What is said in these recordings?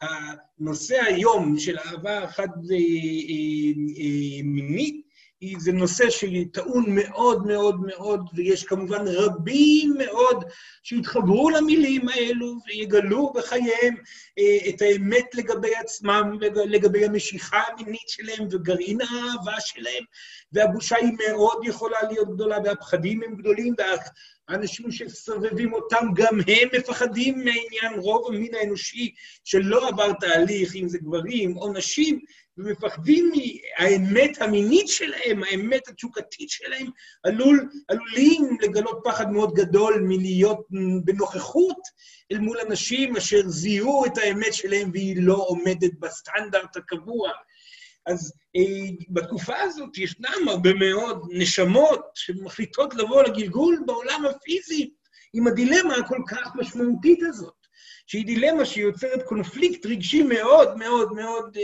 הנושא היום של אהבה חד-מינית, זה נושא שטעון מאוד מאוד מאוד, ויש כמובן רבים מאוד שיתחברו למילים האלו ויגלו בחייהם את האמת לגבי עצמם ולגבי המשיכה המינית שלהם וגרעין האהבה שלהם, והבושה היא מאוד יכולה להיות גדולה והפחדים הם גדולים, והאנשים שסובבים אותם גם הם מפחדים מהעניין, רוב המין האנושי שלא עבר תהליך, אם זה גברים או נשים, ומפחדים מהאמת המינית שלהם, האמת התשוקתית שלהם, עלול, עלולים לגלות פחד מאוד גדול מלהיות בנוכחות אל מול אנשים אשר זיהו את האמת שלהם והיא לא עומדת בסטנדרט הקבוע. אז אה, בתקופה הזאת ישנם הרבה מאוד נשמות שמחליטות לבוא לגלגול בעולם הפיזי עם הדילמה הכל כך משמעותית הזאת. שהיא דילמה שיוצרת קונפליקט רגשי מאוד מאוד מאוד אה,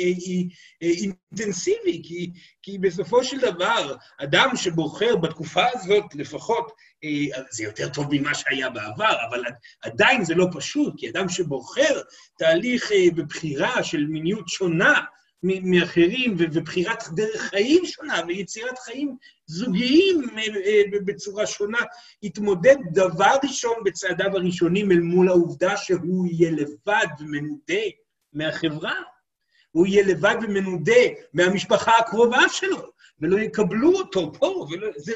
אה, אה, אינטנסיבי, כי, כי בסופו של דבר, אדם שבוחר בתקופה הזאת לפחות, אה, זה יותר טוב ממה שהיה בעבר, אבל עדיין זה לא פשוט, כי אדם שבוחר תהליך אה, בבחירה של מיניות שונה, מאחרים, ובחירת דרך חיים שונה, ויצירת חיים זוגיים אה, אה, בצורה שונה, יתמודד דבר ראשון בצעדיו הראשונים אל מול העובדה שהוא יהיה לבד ומנודה מהחברה. הוא יהיה לבד ומנודה מהמשפחה הקרובה שלו, ולא יקבלו אותו פה. ולא, זה,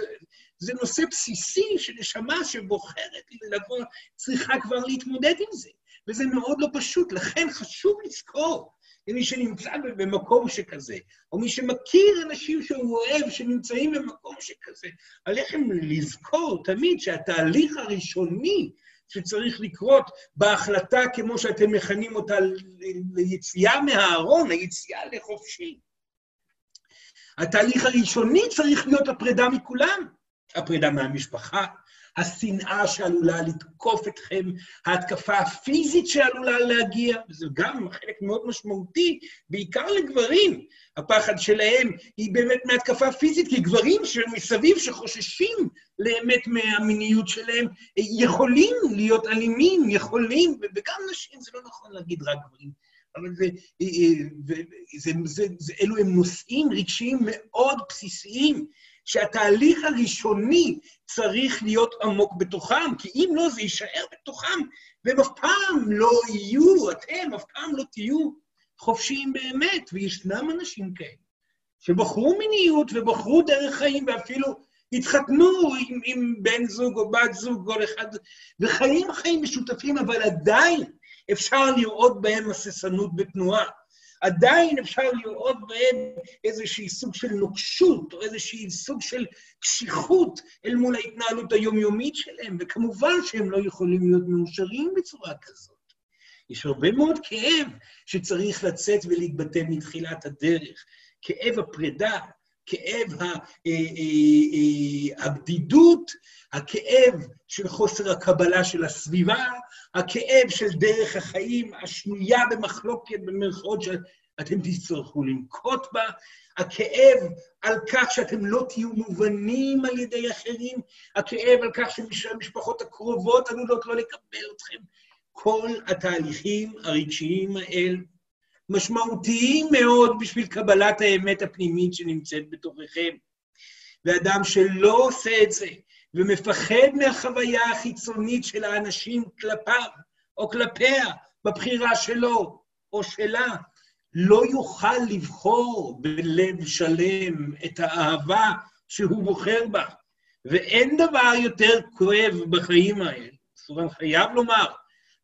זה נושא בסיסי שנשמה שבוחרת לבוא, צריכה כבר להתמודד עם זה. וזה מאוד לא פשוט, לכן חשוב לזכור למי שנמצא במקום שכזה, או מי שמכיר אנשים שהוא אוהב שנמצאים במקום שכזה, עליכם לזכור תמיד שהתהליך הראשוני שצריך לקרות בהחלטה, כמו שאתם מכנים אותה, ליציאה מהארון, היציאה לחופשי. התהליך הראשוני צריך להיות הפרידה מכולם, הפרידה מהמשפחה, השנאה שעלולה לתקוף אתכם, ההתקפה הפיזית שעלולה להגיע, וזה גם חלק מאוד משמעותי, בעיקר לגברים. הפחד שלהם היא באמת מהתקפה פיזית, כי גברים שמסביב שחוששים לאמת מהמיניות שלהם, יכולים להיות אלימים, יכולים, וגם נשים, זה לא נכון להגיד רק גברים. אבל זה, זה, זה, זה, אלו הם נושאים רגשיים מאוד בסיסיים, שהתהליך הראשוני צריך להיות עמוק בתוכם, כי אם לא, זה יישאר בתוכם, והם אף פעם לא יהיו, אתם אף פעם לא תהיו חופשיים באמת, וישנם אנשים כאלה, שבחרו מיניות ובחרו דרך חיים, ואפילו התחתנו עם, עם בן זוג או בת זוג, כל אחד, וחיים חיים משותפים, אבל עדיין אפשר לראות בהם הססנות בתנועה. עדיין אפשר לראות בהם איזשהי סוג של נוקשות, או איזשהי סוג של קשיחות אל מול ההתנהלות היומיומית שלהם, וכמובן שהם לא יכולים להיות מאושרים בצורה כזאת. יש הרבה מאוד כאב שצריך לצאת ולהתבטא מתחילת הדרך. כאב הפרידה, כאב אה, אה, אה, הבדידות, הכאב של חוסר הקבלה של הסביבה, הכאב של דרך החיים השנויה במחלוקת, במרכאות שאתם תצטרכו לנקוט בה, הכאב על כך שאתם לא תהיו מובנים על ידי אחרים, הכאב על כך שהמשפחות הקרובות עלולות לא לקבל אתכם. כל התהליכים הרגשיים האלה משמעותיים מאוד בשביל קבלת האמת הפנימית שנמצאת בתוככם. ואדם שלא עושה את זה, ומפחד מהחוויה החיצונית של האנשים כלפיו או כלפיה, בבחירה שלו או שלה, לא יוכל לבחור בלב שלם את האהבה שהוא בוחר בה. ואין דבר יותר כואב בחיים האלה, סורן חייב לומר,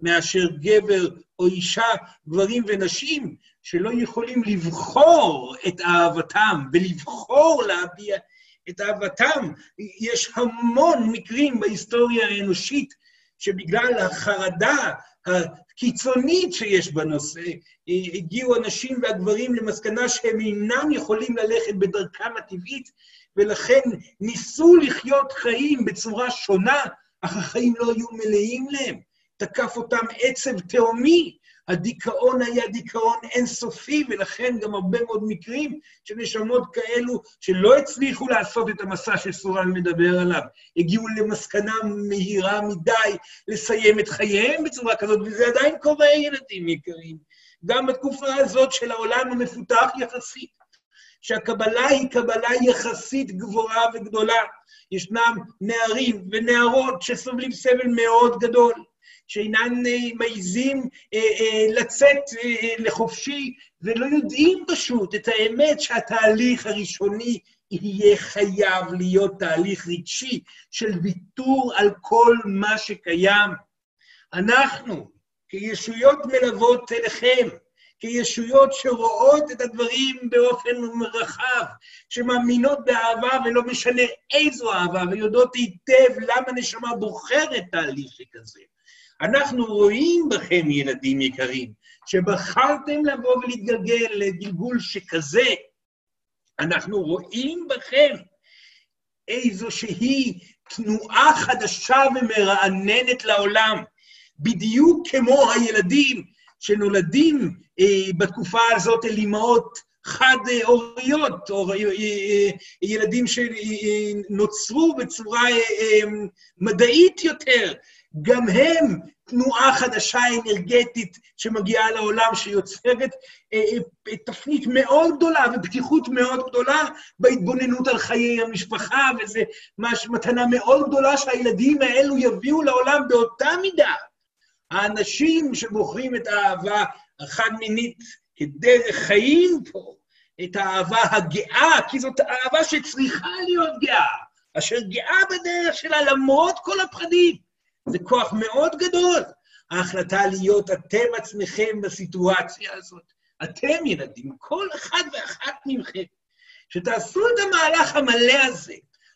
מאשר גבר או אישה, גברים ונשים, שלא יכולים לבחור את אהבתם ולבחור להביע את אהבתם. יש המון מקרים בהיסטוריה האנושית שבגלל החרדה הקיצונית שיש בנושא, הגיעו הנשים והגברים למסקנה שהם אינם יכולים ללכת בדרכם הטבעית, ולכן ניסו לחיות חיים בצורה שונה, אך החיים לא היו מלאים להם. תקף אותם עצב תהומי, הדיכאון היה דיכאון אינסופי, ולכן גם הרבה מאוד מקרים של נשמות כאלו שלא הצליחו לעשות את המסע שסורן מדבר עליו, הגיעו למסקנה מהירה מדי לסיים את חייהם בצורה כזאת, וזה עדיין קורה, ילדים יקרים. גם בתקופה הזאת של העולם המפותח יחסית, שהקבלה היא קבלה יחסית גבוהה וגדולה. ישנם נערים ונערות שסובלים סבל מאוד גדול. שאינן אה, מעיזים אה, אה, לצאת לחופשי ולא יודעים פשוט את האמת שהתהליך הראשוני יהיה חייב להיות תהליך רגשי של ויתור על כל מה שקיים. אנחנו, כישויות מלוות אליכם, כישויות שרואות את הדברים באופן רחב, שמאמינות באהבה ולא משנה איזו אהבה, ויודעות היטב למה נשמה בוחרת תהליך שכזה. אנחנו רואים בכם, ילדים יקרים, שבחרתם לבוא ולהתגלגל לגלגול שכזה. אנחנו רואים בכם איזושהי תנועה חדשה ומרעננת לעולם, בדיוק כמו הילדים שנולדים אה, בתקופה הזאת אל אמהות חד-הוריות, או אה, אה, ילדים שנוצרו בצורה אה, אה, מדעית יותר, גם הם תנועה חדשה אנרגטית שמגיעה לעולם, שיוצרת אה, אה, תפנית מאוד גדולה ופתיחות מאוד גדולה בהתבוננות על חיי המשפחה, וזו מתנה מאוד גדולה שהילדים האלו יביאו לעולם באותה מידה. האנשים שבוחרים את האהבה החד-מינית כדרך חיים פה, את האהבה הגאה, כי זאת אהבה שצריכה להיות גאה, אשר גאה בדרך שלה למרות כל הפחדים. זה כוח מאוד גדול, ההחלטה להיות אתם עצמכם בסיטואציה הזאת. אתם, ילדים, כל אחד ואחת מכם, שתעשו את המהלך המלא הזה.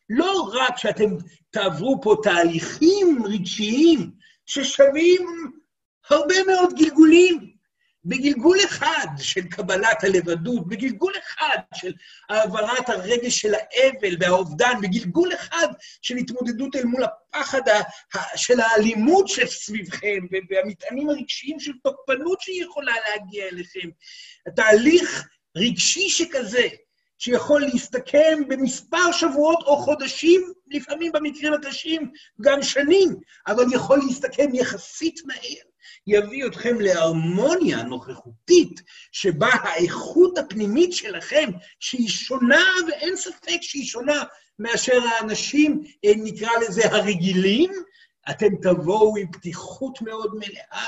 לא רק שאתם תעברו פה תהליכים רגשיים ששווים הרבה מאוד גלגולים, בגלגול אחד של קבלת הלבדות, בגלגול אחד של העברת הרגש של האבל והאובדן, בגלגול אחד של התמודדות אל מול הפחד של האלימות שסביבכם, והמטענים הרגשיים של תוקפנות שיכולה להגיע אליכם. תהליך רגשי שכזה, שיכול להסתכם במספר שבועות או חודשים, לפעמים במקרים הקשים גם שנים, אבל יכול להסתכם יחסית מהר. יביא אתכם להרמוניה נוכחותית, שבה האיכות הפנימית שלכם, שהיא שונה, ואין ספק שהיא שונה מאשר האנשים, אה, נקרא לזה הרגילים, אתם תבואו עם פתיחות מאוד מלאה,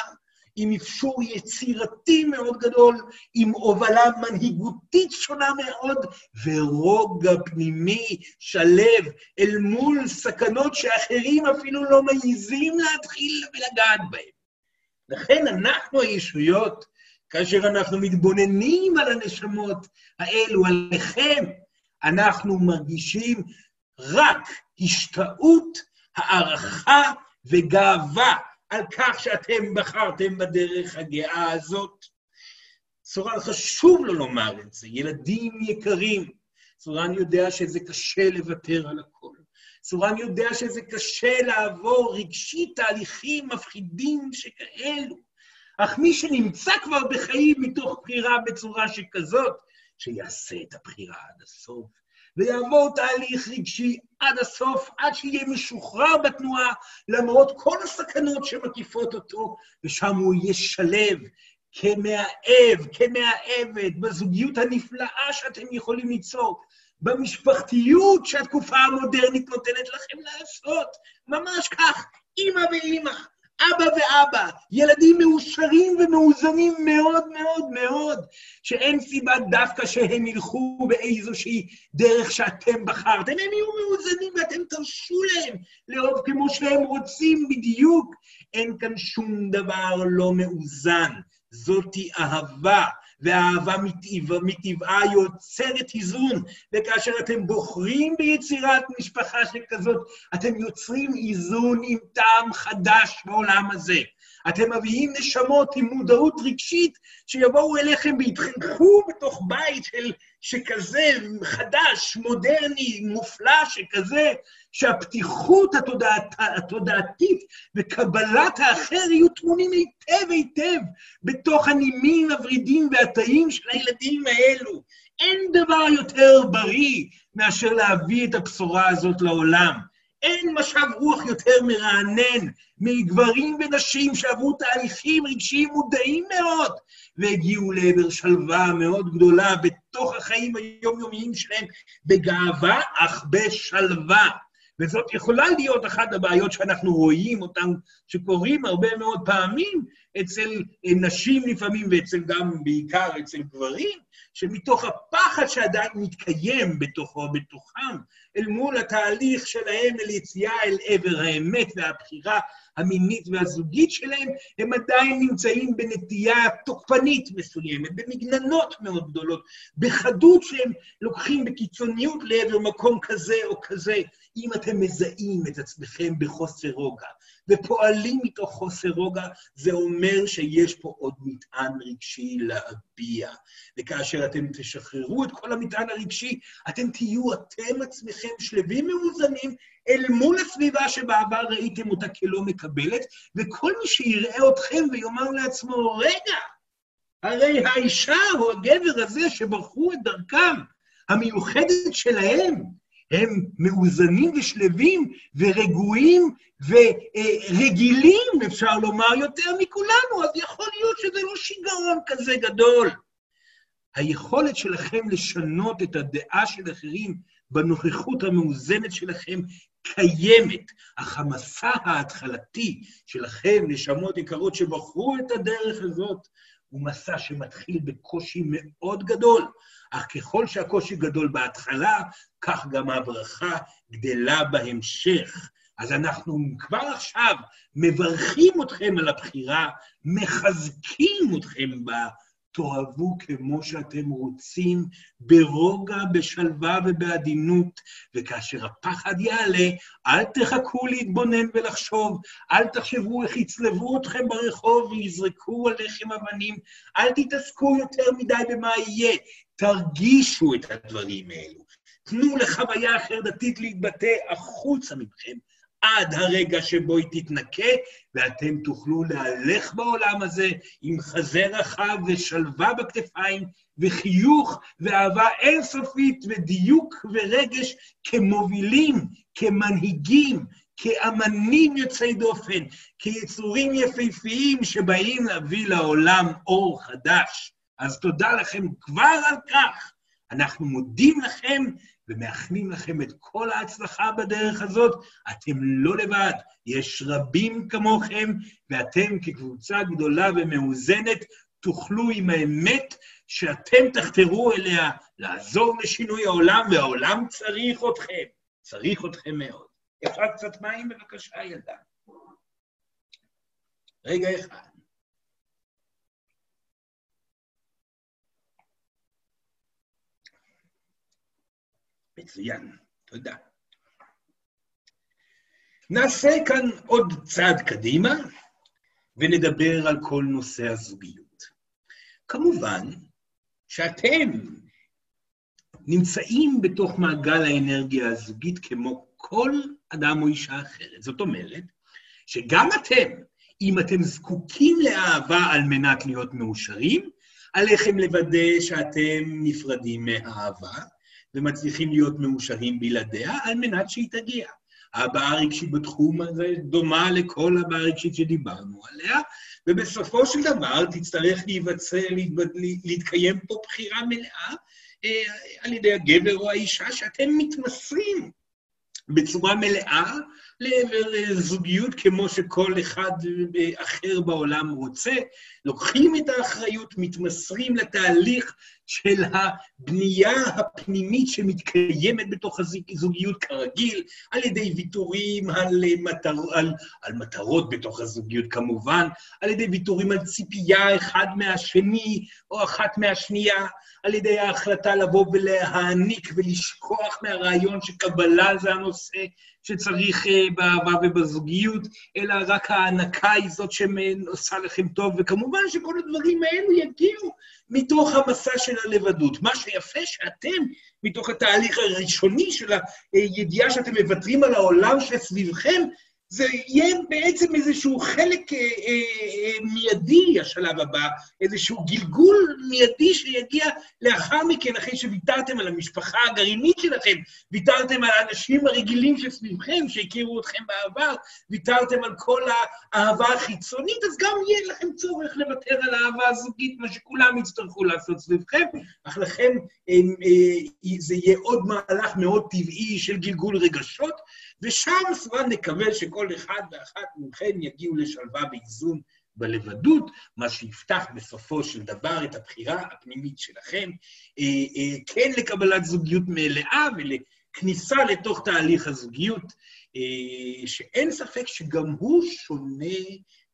עם אפשור יצירתי מאוד גדול, עם הובלה מנהיגותית שונה מאוד, ורוגע פנימי שלב אל מול סכנות שאחרים אפילו לא מעיזים להתחיל ולגעת בהן. לכן אנחנו הישויות, כאשר אנחנו מתבוננים על הנשמות האלו, עליכם, אנחנו מרגישים רק השתאות, הערכה וגאווה על כך שאתם בחרתם בדרך הגאה הזאת. סורן חשוב לו לומר את זה, ילדים יקרים. סורן יודע שזה קשה לוותר על הכל. סורן יודע שזה קשה לעבור רגשית תהליכים מפחידים שכאלו. אך מי שנמצא כבר בחיים מתוך בחירה בצורה שכזאת, שיעשה את הבחירה עד הסוף, ויעבור תהליך רגשי עד הסוף, עד שיהיה משוחרר בתנועה, למרות כל הסכנות שמקיפות אותו, ושם הוא יהיה שלב כמאהב, כמאהבת, בזוגיות הנפלאה שאתם יכולים ליצור, במשפחתיות שהתקופה המודרנית נותנת לכם לעשות. ממש כך, אימא ואימא, אבא ואבא, ילדים מאושרים ומאוזנים מאוד מאוד מאוד, שאין סיבה דווקא שהם ילכו באיזושהי דרך שאתם בחרתם. הם יהיו מאוזנים ואתם תרשו להם לאהוב כמו שהם רוצים בדיוק. אין כאן שום דבר לא מאוזן. זאתי אהבה. והאהבה מטבעה, מטבעה יוצרת איזון, וכאשר אתם בוחרים ביצירת משפחה שכזאת, אתם יוצרים איזון עם טעם חדש בעולם הזה. אתם מביאים נשמות עם מודעות רגשית שיבואו אליכם ויתחנכו בתוך בית של, שכזה חדש, מודרני, מופלא שכזה, שהפתיחות התודעת, התודעתית וקבלת האחר יהיו טמונים היטב היטב בתוך הנימים הוורידים והתאים של הילדים האלו. אין דבר יותר בריא מאשר להביא את הבשורה הזאת לעולם. אין משב רוח יותר מרענן מגברים ונשים שעברו תהליכים רגשיים מודעים מאוד והגיעו לעבר שלווה מאוד גדולה בתוך החיים היומיומיים שלהם, בגאווה אך בשלווה. וזאת יכולה להיות אחת הבעיות שאנחנו רואים אותן, שקורים הרבה מאוד פעמים אצל נשים לפעמים, ואצל גם בעיקר אצל גברים, שמתוך הפחד שעדיין מתקיים בתוכו, בתוכם, אל מול התהליך שלהם אל יציאה אל עבר האמת והבחירה המינית והזוגית שלהם, הם עדיין נמצאים בנטייה תוקפנית מסוימת, במגננות מאוד גדולות, בחדות שהם לוקחים בקיצוניות לעבר מקום כזה או כזה. אם אתם מזהים את עצמכם בחוסר רוגע ופועלים מתוך חוסר רוגע, זה אומר שיש פה עוד מטען רגשי להביע. וכאשר אתם תשחררו את כל המטען הרגשי, אתם תהיו אתם עצמכם שלווים מאוזנים אל מול הסביבה שבעבר ראיתם אותה כלא מקבלת, וכל מי שיראה אתכם ויאמר לעצמו, רגע, הרי האישה או הגבר הזה שברחו את דרכם המיוחדת שלהם, הם מאוזנים ושלווים ורגועים ורגילים, אפשר לומר, יותר מכולנו, אז יכול להיות שזה לא שיגעון כזה גדול. היכולת שלכם לשנות את הדעה של אחרים בנוכחות המאוזנת שלכם קיימת, אך המסע ההתחלתי שלכם, נשמות יקרות שבחרו את הדרך הזאת, הוא מסע שמתחיל בקושי מאוד גדול, אך ככל שהקושי גדול בהתחלה, כך גם הברכה גדלה בהמשך. אז אנחנו כבר עכשיו מברכים אתכם על הבחירה, מחזקים אתכם בה, תאהבו כמו שאתם רוצים, ברוגע, בשלווה ובעדינות, וכאשר הפחד יעלה, אל תחכו להתבונן ולחשוב, אל תחשבו איך יצלבו אתכם ברחוב ויזרקו עליכם אבנים, אל תתעסקו יותר מדי במה יהיה, תרגישו את הדברים האלו. תנו לחוויה חרדתית להתבטא החוצה מכם, עד הרגע שבו היא תתנקה, ואתם תוכלו להלך בעולם הזה עם חזה רחב ושלווה בכתפיים, וחיוך ואהבה אינסופית ודיוק ורגש כמובילים, כמנהיגים, כאמנים יוצאי דופן, כיצורים יפהפיים שבאים להביא לעולם אור חדש. אז תודה לכם כבר על כך. אנחנו מודים לכם ומאחלים לכם את כל ההצלחה בדרך הזאת. אתם לא לבד, יש רבים כמוכם, ואתם כקבוצה גדולה ומאוזנת תוכלו עם האמת שאתם תחתרו אליה לעזור לשינוי העולם, והעולם צריך אתכם, צריך אתכם מאוד. אפשר קצת מים בבקשה, ילדה? רגע אחד. מצוין, תודה. נעשה כאן עוד צעד קדימה ונדבר על כל נושא הזוגיות. כמובן שאתם נמצאים בתוך מעגל האנרגיה הזוגית כמו כל אדם או אישה אחרת. זאת אומרת, שגם אתם, אם אתם זקוקים לאהבה על מנת להיות מאושרים, עליכם לוודא שאתם נפרדים מאהבה, ומצליחים להיות מאושרים בלעדיה, על מנת שהיא תגיע. הבעה הרגשית בתחום הזה דומה לכל הבעה הרגשית שדיברנו עליה, ובסופו של דבר תצטרך להיווצר, להתקיים פה בחירה מלאה אה, על ידי הגבר או האישה, שאתם מתמסרים בצורה מלאה לעבר זוגיות כמו שכל אחד אחר בעולם רוצה, לוקחים את האחריות, מתמסרים לתהליך של הבנייה הפנימית שמתקיימת בתוך הזוגיות כרגיל, על ידי ויתורים על, מטר, על, על מטרות בתוך הזוגיות כמובן, על ידי ויתורים על ציפייה אחד מהשני או אחת מהשנייה, על ידי ההחלטה לבוא ולהעניק ולשכוח מהרעיון שקבלה זה הנושא שצריך אה, באהבה ובזוגיות, אלא רק ההענקה היא זאת שעושה לכם טוב, וכמובן שכל הדברים האלו יגיעו מתוך המסע של הלבדות. מה שיפה שאתם, מתוך התהליך הראשוני של הידיעה שאתם מוותרים על העולם שסביבכם, זה יהיה בעצם איזשהו חלק אה, אה, אה, מיידי, השלב הבא, איזשהו גלגול מיידי שיגיע לאחר מכן, אחרי שוויתרתם על המשפחה הגרעינית שלכם, ויתרתם על האנשים הרגילים שסביבכם, שהכירו אתכם בעבר, ויתרתם על כל האהבה החיצונית, אז גם יהיה לכם צורך לוותר על האהבה הזוגית, מה שכולם יצטרכו לעשות סביבכם, אך לכם אה, אה, זה יהיה עוד מהלך מאוד טבעי של גלגול רגשות, ושם כמובן נקווה שכל אחד ואחת מכם יגיעו לשלווה ואיזון בלבדות, מה שיפתח בסופו של דבר את הבחירה הפנימית שלכם, אה, אה, כן לקבלת זוגיות מלאה ולכניסה לתוך תהליך הזוגיות, אה, שאין ספק שגם הוא שונה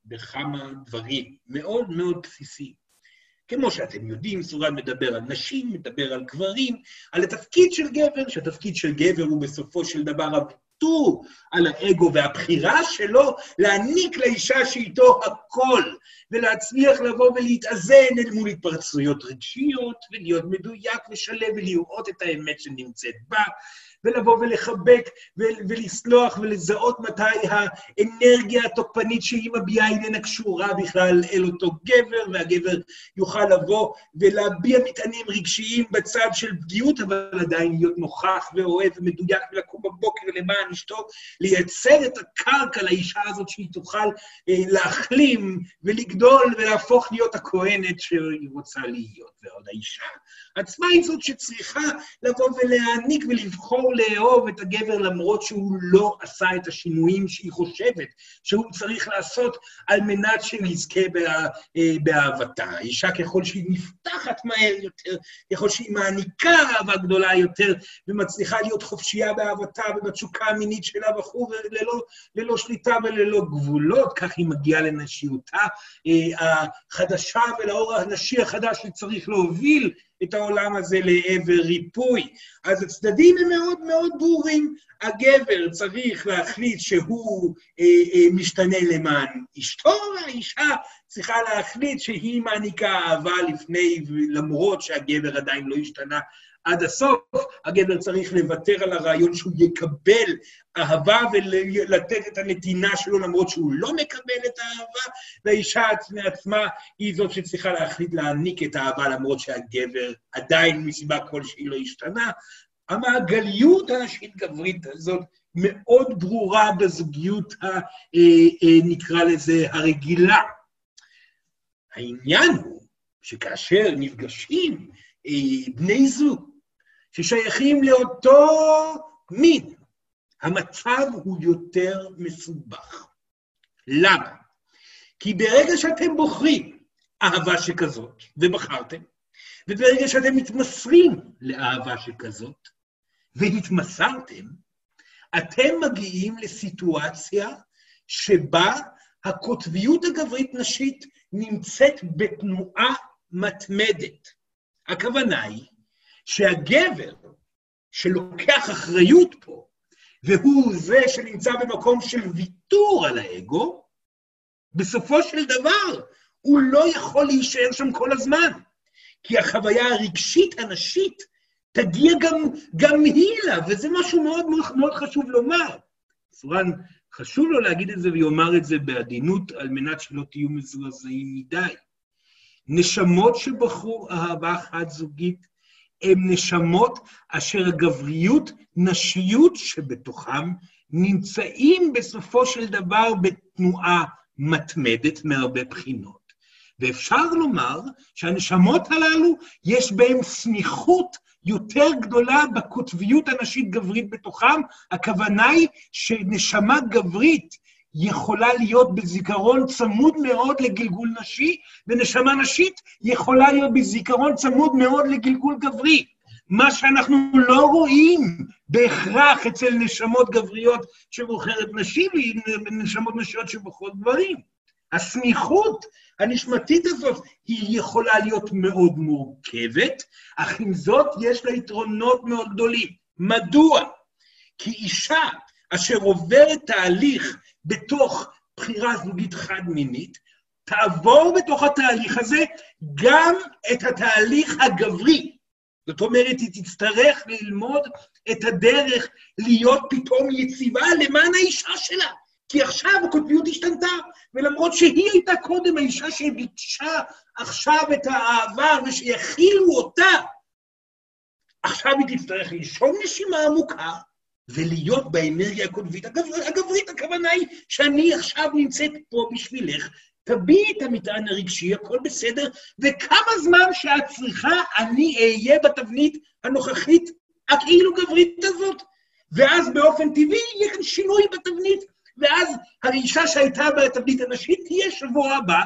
בכמה דברים מאוד מאוד בסיסיים. כמו שאתם יודעים, סורן מדבר על נשים, מדבר על גברים, על התפקיד של גבר, שהתפקיד של גבר הוא בסופו של דבר ויתור על האגו והבחירה שלו להעניק לאישה שאיתו הכל, ולהצליח לבוא ולהתאזן אל מול התפרצויות רגשיות, ולהיות מדויק ושלם ולראות את האמת שנמצאת בה, ולבוא ולחבק ולסלוח ולזהות מתי האנרגיה התוקפנית שהיא מביעה איננה קשורה בכלל אל אותו גבר, והגבר יוכל לבוא ולהביע מטענים רגשיים בצד של פגיעות, אבל עדיין להיות נוכח ואוהב ומדויק ולקום בבוקר למען אשתו, לייצר את הקרקע לאישה הזאת שהיא תוכל אה, להחלים ולגדול ולהפוך להיות הכהנת שהיא רוצה להיות. ועוד האישה עצמה היא זאת שצריכה לבוא ולהעניק ולבחור לאהוב את הגבר למרות שהוא לא עשה את השינויים שהיא חושבת שהוא צריך לעשות על מנת שנזכה בה, אה, באהבתה. האישה ככל שהיא נפתחת מהר יותר, ככל שהיא מעניקה אהבה גדולה יותר ומצליחה להיות חופשייה באהבתה ובתשוקה המינית שלה וכו', וללא ללא שליטה וללא גבולות, כך היא מגיעה לנשיותה אה, החדשה ולאור הנשי החדש שצריך להוביל את העולם הזה לעבר ריפוי. אז הצדדים הם מאוד מאוד ברורים. הגבר צריך להחליט שהוא אה, אה, משתנה למען אשתו, והאישה צריכה להחליט שהיא מעניקה אהבה לפני, למרות שהגבר עדיין לא השתנה עד הסוף, הגבר צריך לוותר על הרעיון שהוא יקבל אהבה ולתת את הנתינה שלו למרות שהוא לא מקבל את האהבה, והאישה מעצמה היא זאת שצריכה להחליט להעניק את האהבה למרות שהגבר עדיין מסיבה כלשהי לא השתנה. המעגליות הנשית-גברית הזאת מאוד ברורה בזוגיות, ה, אה, אה, נקרא לזה, הרגילה. העניין הוא שכאשר נפגשים אה, בני זוג ששייכים לאותו מין, המצב הוא יותר מסובך. למה? כי ברגע שאתם בוחרים אהבה שכזאת, ובחרתם, וברגע שאתם מתמסרים לאהבה שכזאת, והתמסרתם, אתם מגיעים לסיטואציה שבה הקוטביות הגברית-נשית נמצאת בתנועה מתמדת. הכוונה היא שהגבר שלוקח אחריות פה, והוא זה שנמצא במקום של ויתור על האגו, בסופו של דבר הוא לא יכול להישאר שם כל הזמן, כי החוויה הרגשית הנשית תגיע גם, גם היא אליו, וזה משהו מאוד, מאוד חשוב לומר. סורן, חשוב לו להגיד את זה ויאמר את זה בעדינות, על מנת שלא תהיו מזועזעים מדי. נשמות שבחרו אהבה חד-זוגית הם נשמות אשר הגבריות, נשיות שבתוכם, נמצאים בסופו של דבר בתנועה מתמדת מהרבה בחינות. ואפשר לומר שהנשמות הללו, יש בהן סמיכות יותר גדולה בקוטביות הנשית-גברית בתוכם. הכוונה היא שנשמה גברית יכולה להיות בזיכרון צמוד מאוד לגלגול נשי, ונשמה נשית יכולה להיות בזיכרון צמוד מאוד לגלגול גברי. מה שאנחנו לא רואים בהכרח אצל נשמות גבריות שבוחרת נשים, ונשמות נשיות שבוחרות גברים. הסמיכות הנשמתית הזאת היא יכולה להיות מאוד מורכבת, אך עם זאת יש לה יתרונות מאוד גדולים. מדוע? כי אישה אשר עוברת תהליך בתוך בחירה זוגית חד-מינית, תעבור בתוך התהליך הזה גם את התהליך הגברי. זאת אומרת, היא תצטרך ללמוד את הדרך להיות פתאום יציבה למען האישה שלה. כי עכשיו הקוטביות השתנתה, ולמרות שהיא הייתה קודם האישה שביקשה עכשיו את האהבה ושיכילו אותה, עכשיו היא תצטרך לישון נשימה עמוקה ולהיות באנרגיה הקוטבית הגברית. הגברית, הכוונה היא שאני עכשיו נמצאת פה בשבילך, תביעי את המטען הרגשי, הכל בסדר, וכמה זמן שאת צריכה, אני אהיה בתבנית הנוכחית הכאילו גברית הזאת. ואז באופן טבעי יהיה כאן שינוי בתבנית, ואז האישה שהייתה בתבנית הנשית תהיה שבוע הבא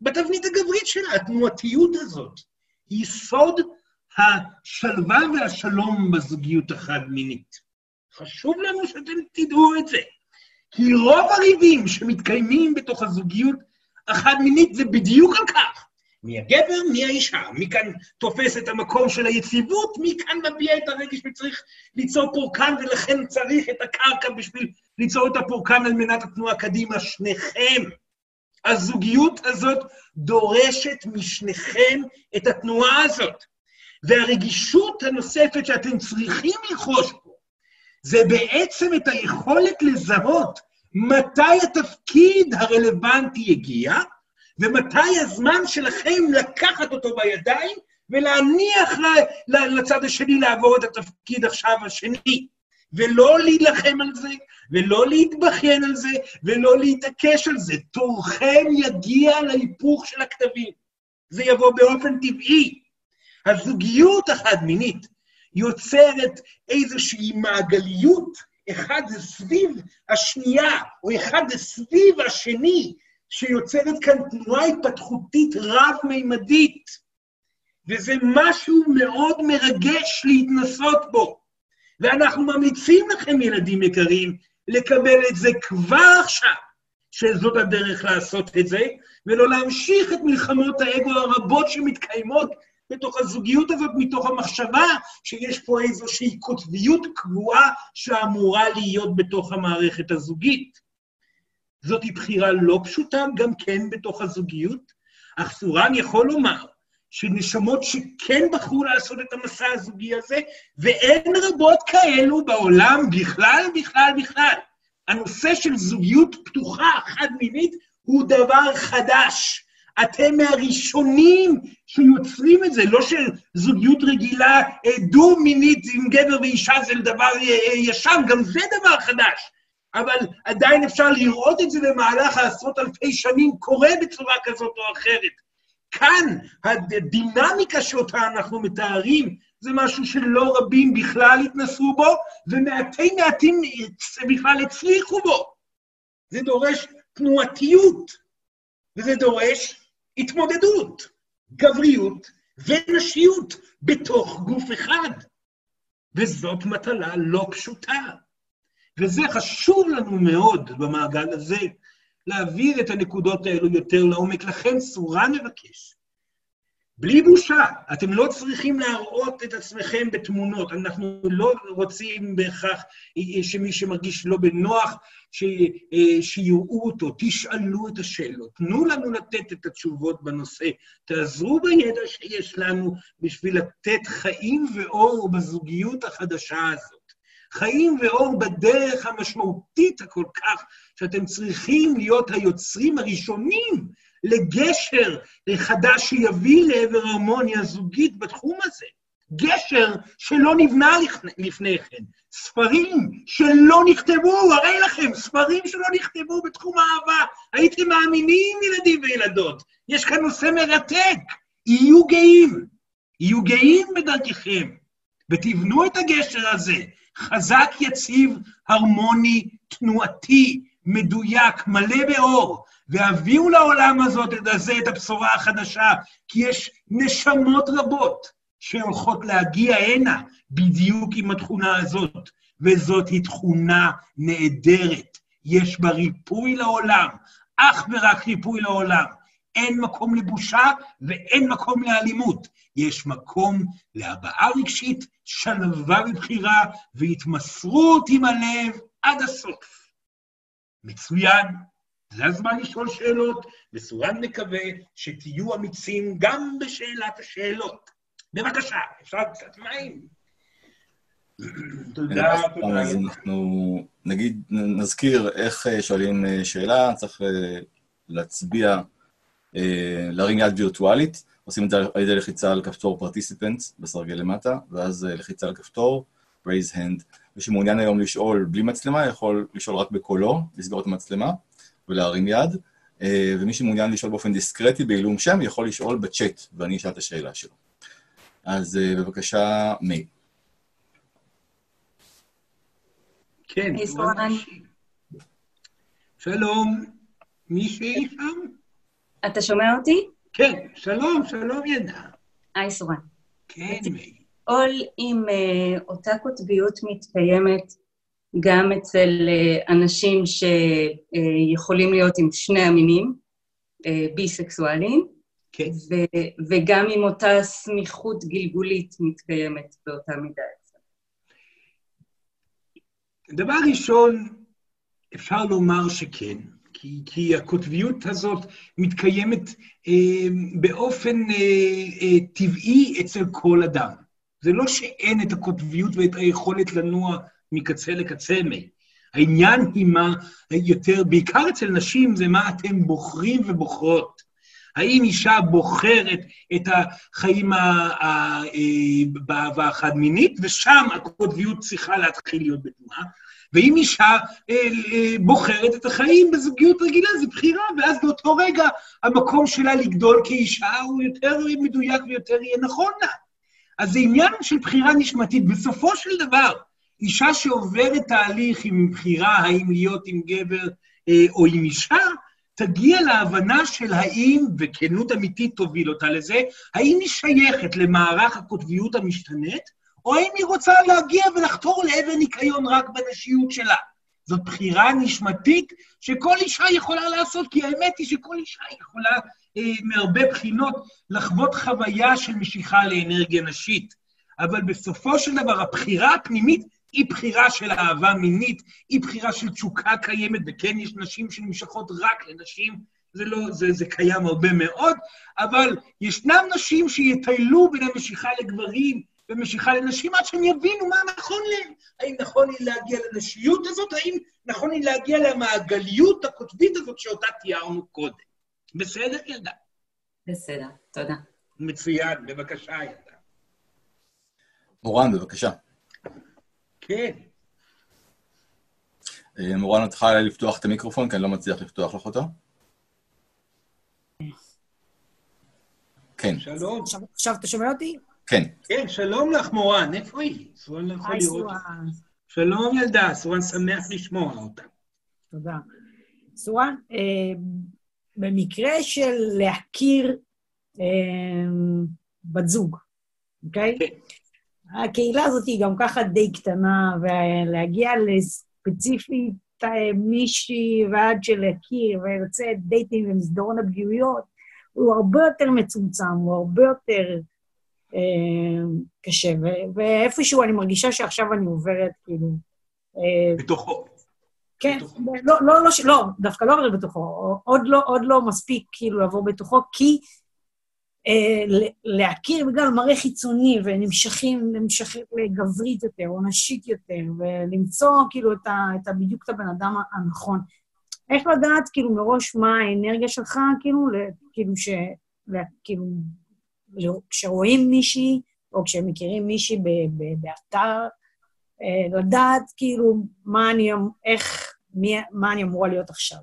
בתבנית הגברית שלה. התנועתיות הזאת היא סוד השלווה והשלום בזוגיות החד-מינית. חשוב לנו שאתם תדעו את זה. כי רוב הריבים שמתקיימים בתוך הזוגיות החד-מינית זה בדיוק על כך. מי הגבר, מי האישה. מי כאן תופס את המקום של היציבות, מי כאן מביע את הרגש וצריך ליצור פורקן, ולכן צריך את הקרקע בשביל ליצור את הפורקן על מנת התנועה קדימה. שניכם. הזוגיות הזאת דורשת משניכם את התנועה הזאת. והרגישות הנוספת שאתם צריכים ללחוש פה, זה בעצם את היכולת לזהות מתי התפקיד הרלוונטי הגיע, ומתי הזמן שלכם לקחת אותו בידיים ולהניח לצד השני לעבור את התפקיד עכשיו השני. ולא להילחם על זה, ולא להתבכיין על זה, ולא להתעקש על זה. תורכם יגיע להיפוך של הכתבים. זה יבוא באופן טבעי. הזוגיות החד-מינית יוצרת איזושהי מעגליות, אחד זה סביב השנייה, או אחד זה סביב השני, שיוצרת כאן תנועה התפתחותית רב-מימדית. וזה משהו מאוד מרגש להתנסות בו. ואנחנו ממליצים לכם, ילדים יקרים, לקבל את זה כבר עכשיו, שזאת הדרך לעשות את זה, ולא להמשיך את מלחמות האגו הרבות שמתקיימות בתוך הזוגיות הזאת, מתוך המחשבה שיש פה איזושהי קוטביות קבועה שאמורה להיות בתוך המערכת הזוגית. זאת בחירה לא פשוטה גם כן בתוך הזוגיות, אך סורן יכול לומר שנשמות שכן בחרו לעשות את המסע הזוגי הזה, ואין רבות כאלו בעולם בכלל, בכלל, בכלל. הנושא של זוגיות פתוחה, חד-מינית, הוא דבר חדש. אתם מהראשונים שיוצרים את זה, לא שזוגיות רגילה אה, דו-מינית עם גבר ואישה זה דבר אה, אה, ישן, גם זה דבר חדש. אבל עדיין אפשר לראות את זה במהלך העשרות אלפי שנים קורה בצורה כזאת או אחרת. כאן הדינמיקה שאותה אנחנו מתארים זה משהו שלא רבים בכלל התנסו בו, ומעטי מעטים בכלל הצליחו בו. זה דורש תנועתיות, וזה דורש התמודדות, גבריות ונשיות בתוך גוף אחד. וזאת מטלה לא פשוטה. וזה חשוב לנו מאוד במעגל הזה, להעביר את הנקודות האלו יותר לעומק. לכן סורה מבקש בלי בושה, אתם לא צריכים להראות את עצמכם בתמונות. אנחנו לא רוצים בהכרח שמי שמרגיש לא בנוח, שיראו אותו. תשאלו את השאלות. תנו לנו לתת את התשובות בנושא. תעזרו בידע שיש לנו בשביל לתת חיים ואור בזוגיות החדשה הזאת. חיים ואור בדרך המשמעותית הכל כך, שאתם צריכים להיות היוצרים הראשונים לגשר חדש שיביא לעבר הרמוניה זוגית בתחום הזה. גשר שלא נבנה לפני כן, ספרים שלא נכתבו, הרי לכם, ספרים שלא נכתבו בתחום האהבה. הייתם מאמינים, ילדים וילדות. יש כאן נושא מרתק. יהיו גאים, יהיו גאים בדרככם, ותבנו את הגשר הזה, חזק, יציב, הרמוני, תנועתי, מדויק, מלא באור, והביאו לעולם הזאת, הזה את הבשורה החדשה, כי יש נשמות רבות שהולכות להגיע הנה בדיוק עם התכונה הזאת, וזאת היא תכונה נהדרת. יש בה ריפוי לעולם, אך ורק ריפוי לעולם. אין מקום לבושה ואין מקום לאלימות. יש מקום להבעה רגשית, שלווה ובחירה והתמסרות עם הלב עד הסוף. מצוין. זה הזמן לשאול שאלות, וסורן מקווה שתהיו אמיצים גם בשאלת השאלות. בבקשה, אפשר קצת מים? תודה, תודה. אז אנחנו נגיד, נזכיר איך אה, שואלים אה, שאלה, צריך אה, להצביע, להרים יד וירטואלית, עושים את זה על ידי לחיצה על כפתור פרטיסיפנט בסרגל למטה, ואז לחיצה על כפתור, raise hand. מי שמעוניין היום לשאול בלי מצלמה, יכול לשאול רק בקולו, לסגור את המצלמה ולהרים יד, ומי שמעוניין לשאול באופן דיסקרטי בעילום שם, יכול לשאול בצ'אט, ואני אשאל את השאלה שלו. אז בבקשה, מי. כן, שלום, מישהי שם? אתה שומע אותי? כן, שלום, שלום ידע. היי, סורן. כן, מי. עול אם uh, אותה קוטביות מתקיימת גם אצל uh, אנשים שיכולים להיות עם שני המינים, uh, ביסקסואלים, כן. ו- וגם אם אותה סמיכות גלגולית מתקיימת באותה מידה. דבר ראשון, אפשר לומר שכן, כי, כי הקוטביות הזאת מתקיימת אה, באופן אה, אה, טבעי אצל כל אדם. זה לא שאין את הקוטביות ואת היכולת לנוע מקצה לקצה מי. העניין היא מה יותר, בעיקר אצל נשים, זה מה אתם בוחרים ובוחרות. האם אישה בוחרת את החיים אה, באהבה החד-מינית, ושם הקוטביות צריכה להתחיל להיות בתנועה, ואם אישה אה, אה, בוחרת את החיים בזוגיות רגילה, זו בחירה, ואז באותו רגע המקום שלה לגדול כאישה הוא יותר מדויק ויותר יהיה נכון לה. אז זה עניין של בחירה נשמתית. בסופו של דבר, אישה שעוברת תהליך עם בחירה האם להיות עם גבר אה, או עם אישה, תגיע להבנה של האם, וכנות אמיתית תוביל אותה לזה, האם היא שייכת למערך הקוטביות המשתנית, או האם היא רוצה להגיע ולחתור לעבר ניקיון רק בנשיות שלה. זאת בחירה נשמתית שכל אישה יכולה לעשות, כי האמת היא שכל אישה יכולה אה, מהרבה בחינות לחוות חוויה של משיכה לאנרגיה נשית. אבל בסופו של דבר, הבחירה הפנימית היא בחירה של אהבה מינית, היא בחירה של תשוקה קיימת, וכן, יש נשים שנמשכות רק לנשים, זה לא, זה, זה קיים הרבה מאוד, אבל ישנם נשים שיטיילו בין המשיכה לגברים ומשיכה לנשים עד שהם יבינו מה נכון להם. האם נכון לי להגיע לנשיות הזאת, האם נכון לי להגיע למעגליות הקוטבית הזאת שאותה תיארנו קודם. בסדר, ילדה? בסדר, תודה. מצוין, בבקשה, ילדה. מורן, בבקשה. כן. אה, מורן, את יכולה לפתוח את המיקרופון, כי אני לא מצליח לפתוח לך אותו. כן. שלום. עכשיו אתה שומע אותי? כן. כן, שלום לך, מורן, איפה היא? סורן לא יכול לראות. שלום, ילדה, סורן שמח לשמוע אותה. תודה. סורן, אה, במקרה של להכיר אה, בת זוג, אוקיי? כן. הקהילה הזאת היא גם ככה די קטנה, ולהגיע לספציפית אה, מישהי ועד שלהכיר ולצאת דייטים במסדרון הפגיעויות, הוא הרבה יותר מצומצם, הוא הרבה יותר אה, קשה. ואיפשהו אני מרגישה שעכשיו אני עוברת, כאילו... אה, בתוכו. כן, לא, לא, לא, לא, דווקא לא עוברת בתוכו, עוד לא, עוד לא מספיק כאילו לעבור בתוכו, כי להכיר בגלל מראה חיצוני ונמשכים, נמשכים לגברית יותר או נשית יותר, ולמצוא כאילו את, ה, את ה, בדיוק את הבן אדם הנכון. איך לדעת כאילו מראש מה האנרגיה שלך, כאילו, כאילו ש... כאילו, כשרואים מישהי, או כשהם מכירים מישהי באתר, אה, לדעת כאילו מה אני, איך, מי, מה אני אמורה להיות עכשיו.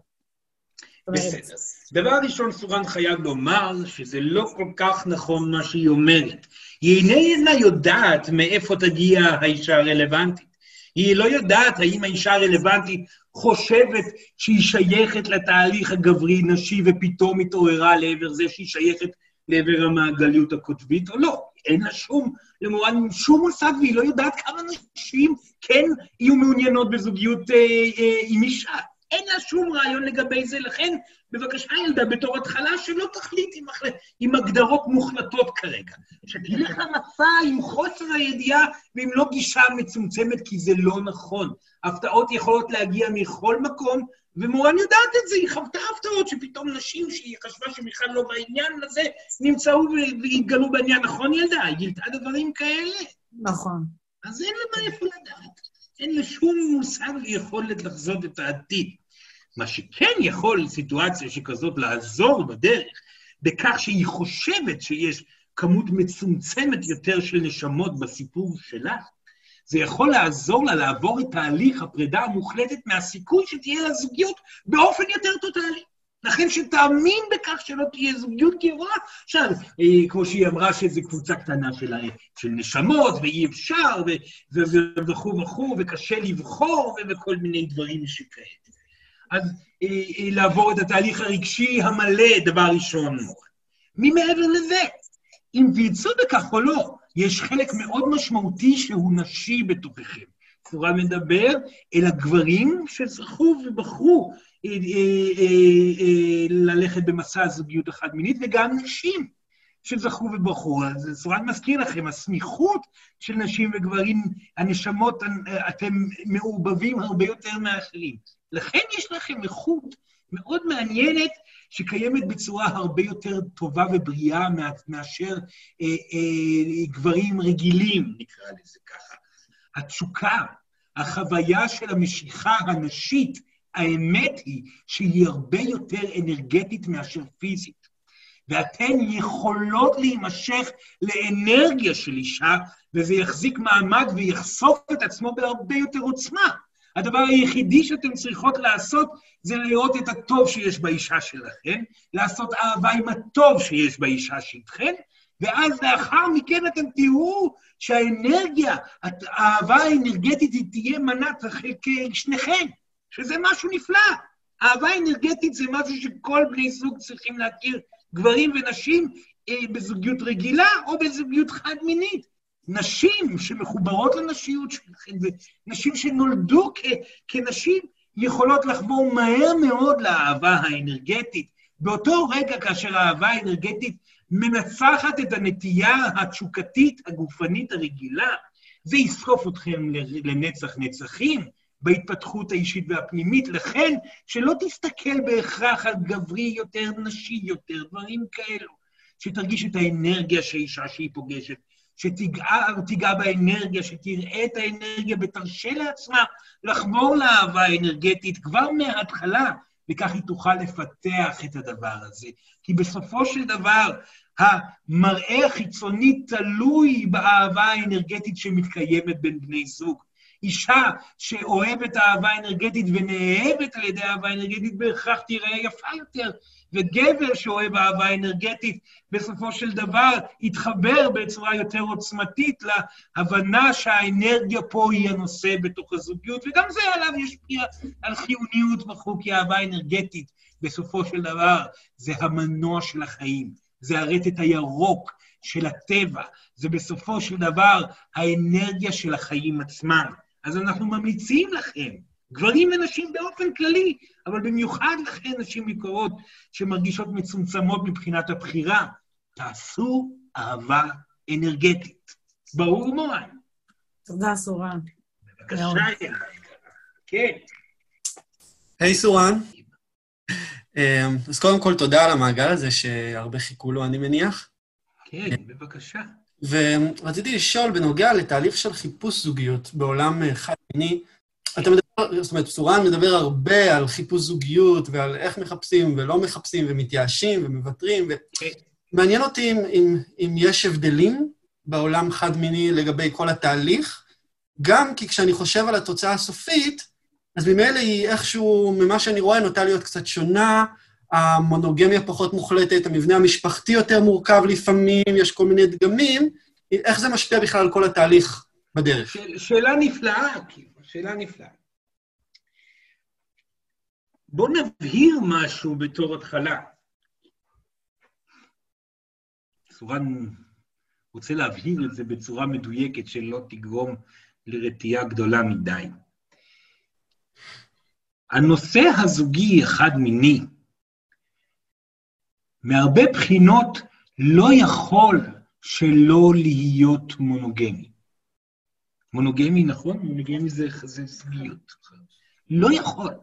בסדר. דבר ראשון, סורן חייב לומר שזה לא כל כך נכון מה שהיא אומרת. היא איננה יודעת מאיפה תגיע האישה הרלוונטית. היא לא יודעת האם האישה הרלוונטית חושבת שהיא שייכת לתהליך הגברי-נשי ופתאום התעוררה לעבר זה שהיא שייכת לעבר המעגליות הקוטבית או לא. אין לה שום, למורן, שום מושג, והיא לא יודעת כמה נשים כן יהיו מעוניינות בזוגיות אה, אה, עם אישה. אין לה שום רעיון לגבי זה, לכן בבקשה, ילדה, בתור התחלה, שלא תחליט עם, אחלה, עם הגדרות מוחלטות כרגע. שתלך למסע עם חוסר הידיעה ועם לא גישה מצומצמת, כי זה לא נכון. הפתעות יכולות להגיע מכל מקום, ומורן יודעת את זה, היא חוותה הפתעות שפתאום נשים שהיא חשבה שבכלל לא בעניין הזה, נמצאו והתגלו בעניין. נכון, ילדה? היא גילתה דברים כאלה. נכון. אז אין לה מאיפה לדעת. אין לה שום מושג ויכולת לחזות את העתיד. מה שכן יכול סיטואציה שכזאת לעזור בדרך, בכך שהיא חושבת שיש כמות מצומצמת יותר של נשמות בסיפור שלה, זה יכול לעזור לה לעבור את תהליך הפרידה המוחלטת מהסיכוי שתהיה לה זוגיות באופן יותר טוטאלי. לכן שתאמין בכך שלא תהיה זוגיות גבוהה, עכשיו, אה, כמו שהיא אמרה שזו קבוצה קטנה של, של נשמות, ואי אפשר, וכו' וכו', וקשה לבחור, וכל מיני דברים שכאלה. אז אה, אה, לעבור את התהליך הרגשי המלא, דבר ראשון. ממעבר לזה, אם תרצו בכך או לא, יש חלק מאוד משמעותי שהוא נשי בתוככם. צורה מדבר אל הגברים שזכו ובחרו אה, אה, אה, ללכת במסע הזוגיות החד-מינית, וגם נשים שזכו ובחרו. אז צורה מזכיר לכם, הסמיכות של נשים וגברים, הנשמות, אתם מעורבבים הרבה יותר מאחרים. לכן יש לכם איכות מאוד מעניינת שקיימת בצורה הרבה יותר טובה ובריאה מאשר אה, אה, גברים רגילים, נקרא לזה ככה. התשוקה, החוויה של המשיכה הנשית, האמת היא שהיא הרבה יותר אנרגטית מאשר פיזית. ואתן יכולות להימשך לאנרגיה של אישה, וזה יחזיק מעמד ויחשוף את עצמו בהרבה יותר עוצמה. הדבר היחידי שאתן צריכות לעשות זה לראות את הטוב שיש באישה שלכן, לעשות אהבה עם הטוב שיש באישה שאיתכן, ואז לאחר מכן אתם תראו שהאנרגיה, האהבה האנרגטית היא תהיה מנת חלקי שניכם, שזה משהו נפלא. אהבה אנרגטית זה משהו שכל בני זוג צריכים להכיר, גברים ונשים, אה, בזוגיות רגילה או בזוגיות חד-מינית. נשים שמחוברות לנשיות שלכם, ונשים שנולדו כ- כנשים, יכולות לחבור מהר מאוד לאהבה האנרגטית. באותו רגע, כאשר האהבה האנרגטית מנצחת את הנטייה התשוקתית הגופנית הרגילה, זה יסחוף אתכם לנצח נצחים בהתפתחות האישית והפנימית. לכן, שלא תסתכל בהכרח על גברי יותר, נשי יותר, דברים כאלו. שתרגיש את האנרגיה שהאישה שהיא פוגשת, שתיגע באנרגיה, שתראה את האנרגיה ותרשה לעצמה לחבור לאהבה האנרגטית כבר מההתחלה, וכך היא תוכל לפתח את הדבר הזה. כי בסופו של דבר, המראה החיצוני תלוי באהבה האנרגטית שמתקיימת בין בני זוג. אישה שאוהבת אהבה אנרגטית ונאהבת על ידי אהבה אנרגטית בהכרח תראה יפה יותר, וגבר שאוהב אהבה אנרגטית, בסופו של דבר יתחבר בצורה יותר עוצמתית להבנה שהאנרגיה פה היא הנושא בתוך הזוגיות, וגם זה עליו ישפיע על חיוניות וכו', כי אהבה אנרגטית, בסופו של דבר, זה המנוע של החיים, זה הרטט הירוק של הטבע, זה בסופו של דבר האנרגיה של החיים עצמם. אז אנחנו ממליצים לכם, גברים ונשים באופן כללי, אבל במיוחד לכן נשים יקרות שמרגישות מצומצמות מבחינת הבחירה, תעשו אהבה אנרגטית. ברור מורן. תודה, סורן. בבקשה, ילדה. כן. היי, סורן. אמ, אז קודם כל, תודה על המעגל הזה, שהרבה חיכו לו, אני מניח. כן, בבקשה. ורציתי לשאול בנוגע לתהליך של חיפוש זוגיות בעולם אה, חד-מיני, אתה מדבר, זאת אומרת, סורן מדבר הרבה על חיפוש זוגיות ועל איך מחפשים ולא מחפשים ומתייאשים ומוותרים, ומעניין אותי אם, אם, אם יש הבדלים בעולם חד-מיני לגבי כל התהליך, גם כי כשאני חושב על התוצאה הסופית, אז ממילא היא איכשהו, ממה שאני רואה, נוטה להיות קצת שונה, המונוגמיה פחות מוחלטת, המבנה המשפחתי יותר מורכב לפעמים, יש כל מיני דגמים, איך זה משפיע בכלל על כל התהליך בדרך? שאלה נפלאה, כי שאלה נפלאה. בואו נבהיר משהו בתור התחלה. סורן רוצה להבהיר את זה בצורה מדויקת שלא תגרום לרתיעה גדולה מדי. הנושא הזוגי אחד-מיני, מהרבה בחינות לא יכול שלא להיות מונוגמי. מונוגמי, נכון? מונוגמי זה, זה זוגיות. לא יכול.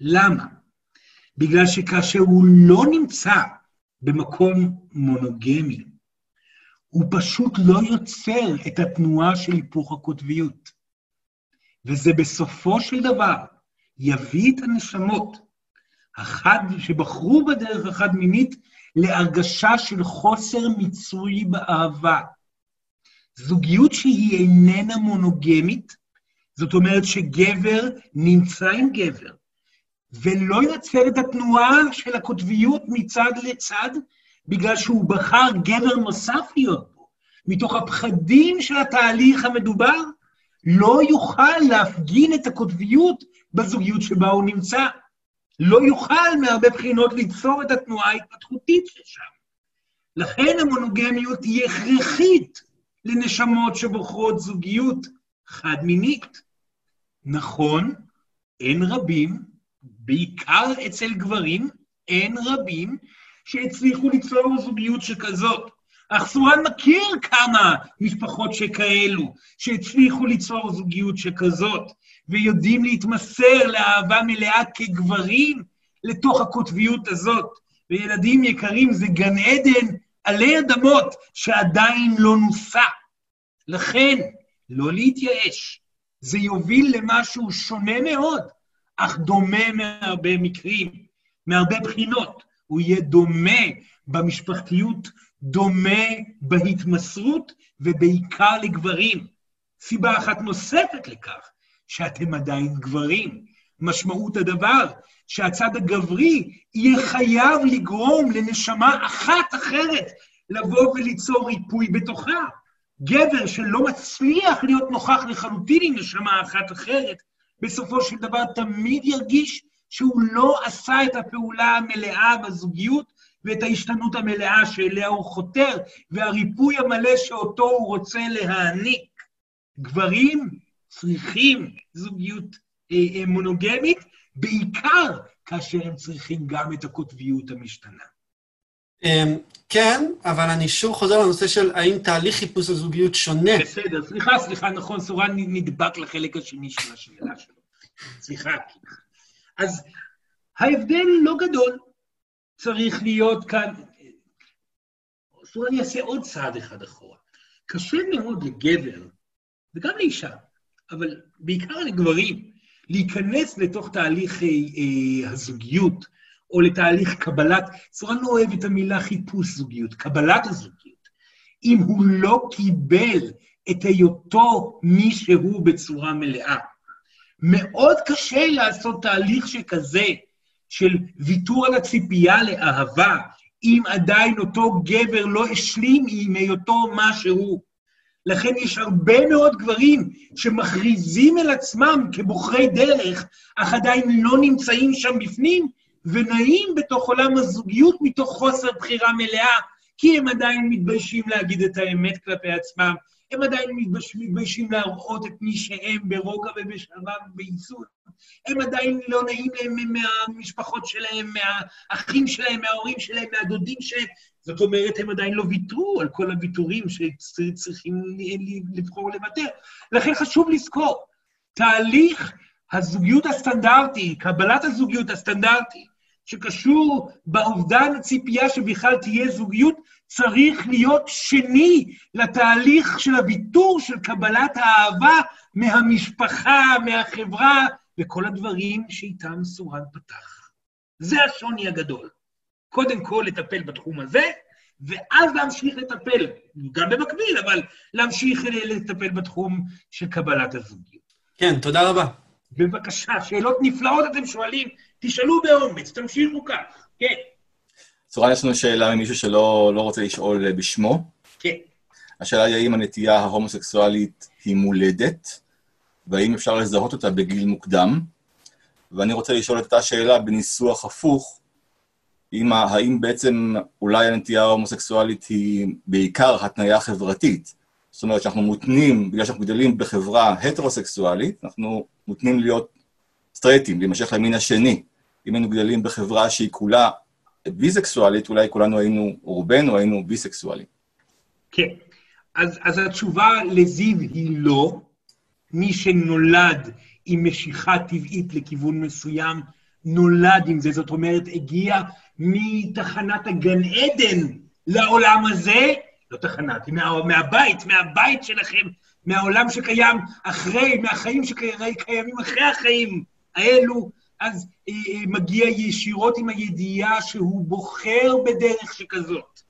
למה? בגלל שכאשר הוא לא נמצא במקום מונוגמי, הוא פשוט לא יוצר את התנועה של היפוך הקוטביות. וזה בסופו של דבר יביא את הנשמות, החד, שבחרו בדרך החד-מינית, להרגשה של חוסר מיצוי באהבה. זוגיות שהיא איננה מונוגמית, זאת אומרת שגבר נמצא עם גבר, ולא יוצר את התנועה של הקוטביות מצד לצד, בגלל שהוא בחר גבר נוסף להיות בו. מתוך הפחדים של התהליך המדובר, לא יוכל להפגין את הקוטביות בזוגיות שבה הוא נמצא. לא יוכל מהרבה בחינות ליצור את התנועה ההתפתחותית ששם. לכן המונוגמיות היא הכרחית לנשמות שבוחרות זוגיות חד-מינית. נכון, אין רבים, בעיקר אצל גברים, אין רבים שהצליחו ליצור זוגיות שכזאת. אך סורן מכיר כמה משפחות שכאלו, שהצליחו ליצור זוגיות שכזאת, ויודעים להתמסר לאהבה מלאה כגברים לתוך הקוטביות הזאת. וילדים יקרים, זה גן עדן עלי אדמות שעדיין לא נוסע. לכן, לא להתייאש. זה יוביל למשהו שונה מאוד, אך דומה מהרבה מקרים, מהרבה בחינות. הוא יהיה דומה במשפחתיות, דומה בהתמסרות, ובעיקר לגברים. סיבה אחת נוספת לכך, שאתם עדיין גברים. משמעות הדבר, שהצד הגברי יהיה חייב לגרום לנשמה אחת אחרת לבוא וליצור ריפוי בתוכה. גבר שלא מצליח להיות נוכח לחלוטין עם נשמה אחת אחרת, בסופו של דבר תמיד ירגיש שהוא לא עשה את הפעולה המלאה בזוגיות ואת ההשתנות המלאה שאליה הוא חותר, והריפוי המלא שאותו הוא רוצה להעניק. גברים צריכים זוגיות אה, אה, מונוגמית, בעיקר כאשר הם צריכים גם את הקוטביות המשתנה. אמ, כן, אבל אני שוב חוזר לנושא של האם תהליך חיפוש הזוגיות שונה. בסדר, סליחה, סליחה, נכון, סורן נדבק לחלק השני של השאלה שלו. סליחה. אז ההבדל לא גדול. צריך להיות כאן... סורן יעשה עוד צעד אחד אחורה. קשה מאוד לגבר, וגם לאישה, אבל בעיקר לגברים, להיכנס לתוך תהליך אה, אה, הזוגיות, או לתהליך קבלת, סורן לא אוהב את המילה חיפוש זוגיות, קבלת הזוגיות. אם הוא לא קיבל את היותו מי שהוא בצורה מלאה. מאוד קשה לעשות תהליך שכזה, של ויתור על הציפייה לאהבה, אם עדיין אותו גבר לא השלים עם היותו מה שהוא. לכן יש הרבה מאוד גברים שמכריזים אל עצמם כבוחרי דרך, אך עדיין לא נמצאים שם בפנים, ונעים בתוך עולם הזוגיות מתוך חוסר בחירה מלאה, כי הם עדיין מתביישים להגיד את האמת כלפי עצמם, הם עדיין מתביישים להראות את מי שהם ברוגע ובשלווה ובייסוד. הם עדיין לא נעים להם מהמשפחות שלהם, מהאחים שלהם, מההורים שלהם, מהדודים שלהם. זאת אומרת, הם עדיין לא ויתרו על כל הוויתורים שצריכים לבחור לוותר. לכן חשוב לזכור, תהליך הזוגיות הסטנדרטי, קבלת הזוגיות הסטנדרטי, שקשור באובדן הציפייה שבכלל תהיה זוגיות, צריך להיות שני לתהליך של הוויתור של קבלת האהבה מהמשפחה, מהחברה, וכל הדברים שאיתם סורן פתח. זה השוני הגדול. קודם כל לטפל בתחום הזה, ואז להמשיך לטפל, גם במקביל, אבל להמשיך לטפל בתחום של קבלת הזוגיות. כן, תודה רבה. בבקשה, שאלות נפלאות אתם שואלים, תשאלו באומץ, תמשיכו כך, כן. צורה, יש לנו שאלה ממישהו שלא לא רוצה לשאול אה, בשמו. כן. השאלה היא האם הנטייה ההומוסקסואלית היא מולדת, והאם אפשר לזהות אותה בגיל מוקדם. ואני רוצה לשאול את אותה שאלה בניסוח הפוך, אם, האם בעצם אולי הנטייה ההומוסקסואלית היא בעיקר התניה חברתית? זאת אומרת שאנחנו מותנים, בגלל שאנחנו גדלים בחברה הטרוסקסואלית, אנחנו מותנים להיות סטרייטים, להימשך למין השני. אם היינו גדלים בחברה שהיא כולה ביסקסואלית, אולי כולנו היינו, רובנו היינו ביסקסואלים. כן. אז, אז התשובה לזיו היא לא. מי שנולד עם משיכה טבעית לכיוון מסוים, נולד עם זה. זאת אומרת, הגיע מתחנת הגן עדן לעולם הזה, לא תחנת, מה, מהבית, מהבית שלכם, מהעולם שקיים אחרי, מהחיים שקיימים אחרי החיים האלו, אז אה, אה, מגיע ישירות עם הידיעה שהוא בוחר בדרך שכזאת.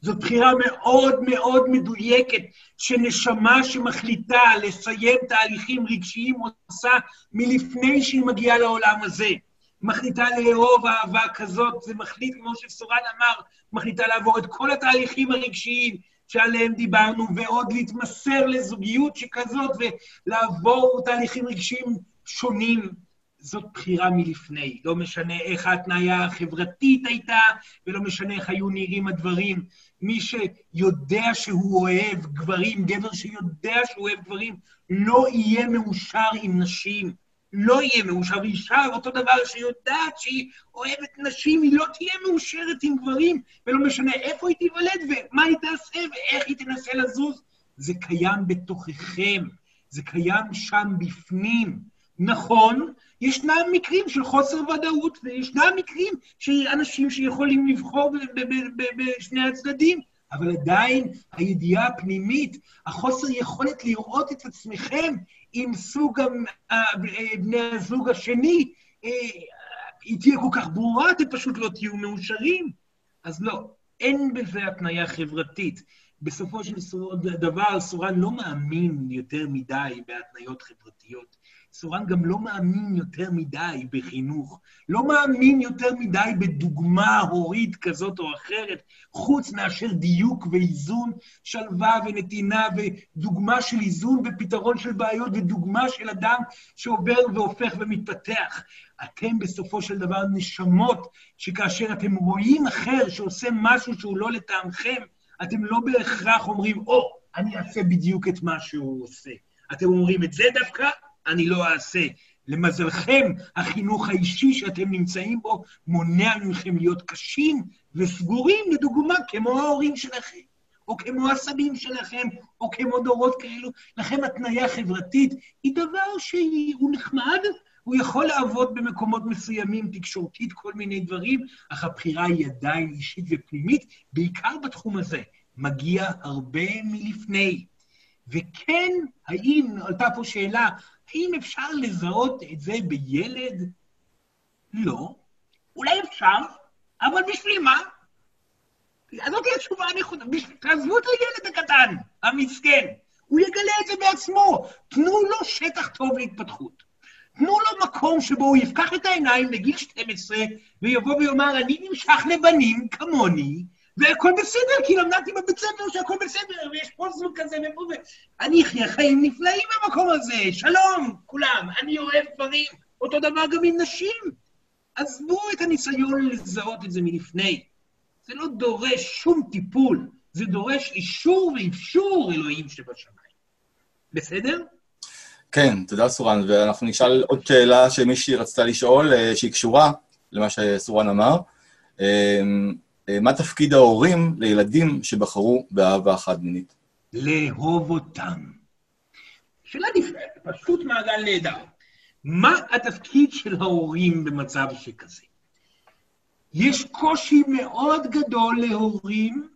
זאת בחירה מאוד מאוד מדויקת, שנשמה שמחליטה לסיים תהליכים רגשיים עושה מלפני שהיא מגיעה לעולם הזה. מחליטה לאהוב אהבה כזאת, זה מחליט, כמו שסורן אמר, מחליטה לעבור את כל התהליכים הרגשיים שעליהם דיברנו, ועוד להתמסר לזוגיות שכזאת, ולעבור תהליכים רגשיים שונים. זאת בחירה מלפני. לא משנה איך ההתניה החברתית הייתה, ולא משנה איך היו נראים הדברים. מי שיודע שהוא אוהב גברים, גבר שיודע שהוא אוהב גברים, לא יהיה מאושר עם נשים. לא יהיה מאושר. ואישה, אותו דבר, שיודעת שהיא אוהבת נשים, היא לא תהיה מאושרת עם גברים, ולא משנה איפה היא תיוולד ומה היא תעשה ואיך היא תנסה לזוז. זה קיים בתוככם, זה קיים שם בפנים. נכון, ישנם מקרים של חוסר ודאות, וישנם מקרים של אנשים שיכולים לבחור בשני הצדדים, אבל עדיין הידיעה הפנימית, החוסר יכולת לראות את עצמכם עם סוג בני הזוג השני, אה, היא תהיה כל כך ברורה, אתם פשוט לא תהיו מאושרים. אז לא, אין בזה התניה חברתית. בסופו של דבר, סורן לא מאמין יותר מדי בהתניות חברתיות. סורן גם לא מאמין יותר מדי בחינוך, לא מאמין יותר מדי בדוגמה הורית כזאת או אחרת, חוץ מאשר דיוק ואיזון, שלווה ונתינה ודוגמה של איזון ופתרון של בעיות ודוגמה של אדם שעובר והופך ומתפתח. אתם בסופו של דבר נשמות שכאשר אתם רואים אחר שעושה משהו שהוא לא לטעמכם, אתם לא בהכרח אומרים, או, oh, אני אעשה בדיוק את מה שהוא עושה. אתם אומרים, את זה דווקא אני לא אעשה. למזלכם, החינוך האישי שאתם נמצאים בו מונע מכם להיות קשים וסגורים, לדוגמה, כמו ההורים שלכם, או כמו הסבים שלכם, או כמו דורות כאלו. לכן התניה חברתית היא דבר שהוא נחמד, הוא יכול לעבוד במקומות מסוימים, תקשורתית, כל מיני דברים, אך הבחירה היא עדיין אישית ופנימית, בעיקר בתחום הזה. מגיע הרבה מלפני. וכן, האם, עלתה פה שאלה, האם אפשר לזהות את זה בילד? לא. אולי אפשר, אבל בשביל מה? זאת התשובה הנכונה. תעזבו את הילד הקטן, המסכן. הוא יגלה את זה בעצמו. תנו לו שטח טוב להתפתחות. תנו לו מקום שבו הוא יפקח את העיניים לגיל 12 ויבוא ויאמר, אני נמשך לבנים כמוני, והכל בסדר, כי למדתי בבית ספר שהכל בסדר, ויש זוג כזה ופה ו... אני אחיה חיים נפלאים במקום הזה, שלום, כולם, אני אוהב דברים, אותו דבר גם עם נשים. עזבו את הניסיון לזהות את זה מלפני. זה לא דורש שום טיפול, זה דורש אישור ואפשור אלוהים שבשמיים. בסדר? כן, תודה סורן, ואנחנו נשאל עוד שאלה שמישהי רצתה לשאול, אה, שהיא קשורה למה שסורן אמר. אה, מה תפקיד ההורים לילדים שבחרו באהבה חד-מינית? לאהוב אותם. שאלה נפלאה, פשוט מעגל נהדר. מה התפקיד של ההורים במצב שכזה? יש קושי מאוד גדול להורים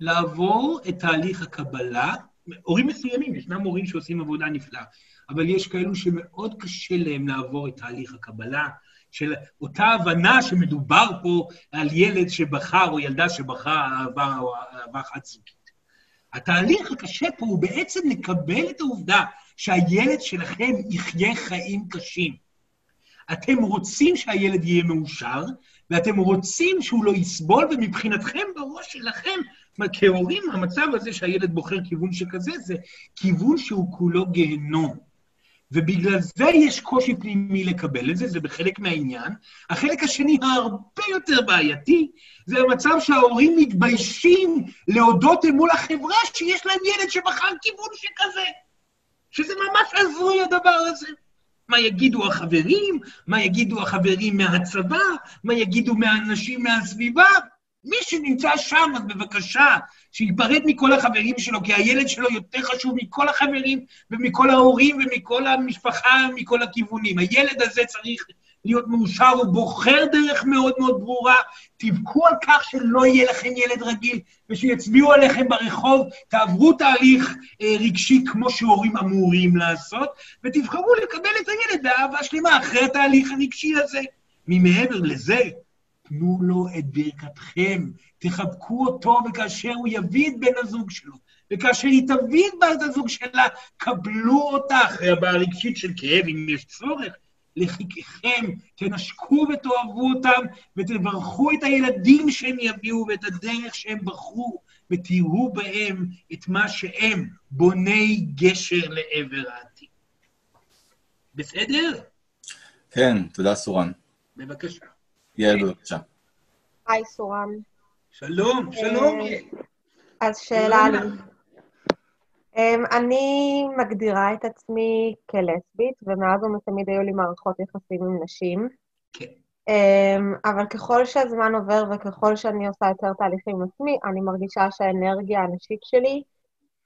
לעבור את תהליך הקבלה. הורים מסוימים, ישנם הורים שעושים עבודה נפלאה, אבל יש כאלו שמאוד קשה להם לעבור את תהליך הקבלה, של אותה הבנה שמדובר פה על ילד שבחר או ילדה שבחרה אהבה או אהבה חד-זוגית. התהליך הקשה פה הוא בעצם לקבל את העובדה שהילד שלכם יחיה חיים קשים. אתם רוצים שהילד יהיה מאושר, ואתם רוצים שהוא לא יסבול, ומבחינתכם בראש שלכם, כהורים, המצב הזה שהילד בוחר כיוון שכזה, זה כיוון שהוא כולו גיהנום. ובגלל זה יש קושי פנימי לקבל את זה, זה בחלק מהעניין. החלק השני, הרבה יותר בעייתי, זה המצב שההורים מתביישים להודות מול החברה שיש להם ילד שבחר כיוון שכזה. שזה ממש הזוי הדבר הזה. מה יגידו החברים? מה יגידו החברים מהצבא? מה יגידו מהאנשים מהסביבה? מי שנמצא שם, אז בבקשה, שייפרד מכל החברים שלו, כי הילד שלו יותר חשוב מכל החברים ומכל ההורים ומכל המשפחה, מכל הכיוונים. הילד הזה צריך להיות מאושר, הוא בוחר דרך מאוד מאוד ברורה. תבכו על כך שלא יהיה לכם ילד רגיל ושיצביעו עליכם ברחוב, תעברו תהליך אה, רגשי כמו שהורים אמורים לעשות, ותבחרו לקבל את הילד באהבה שלמה אחרי התהליך הרגשי הזה. ממעבר לזה, תנו לו את ברכתכם, תחבקו אותו, וכאשר הוא יביא את בן הזוג שלו, וכאשר היא תביא את בת הזוג שלה, קבלו אותה אחרי הבעיה הרגשית של כאב, אם יש צורך, לחיקכם, תנשקו ותאהבו אותם, ותברכו את הילדים שהם יביאו ואת הדרך שהם בחרו, ותראו בהם את מה שהם, בוני גשר לעבר העתיד. בסדר? כן, תודה, סורן. בבקשה. יעל, בבקשה. היי, סורן. שלום, שלום. אה, אז שאלה לי. אמ, אני מגדירה את עצמי כלסבית, ומאז ומתמיד היו לי מערכות יחסים עם נשים. כן. אמ, אבל ככל שהזמן עובר וככל שאני עושה יותר תהליכים עם עצמי, אני מרגישה שהאנרגיה הנשית שלי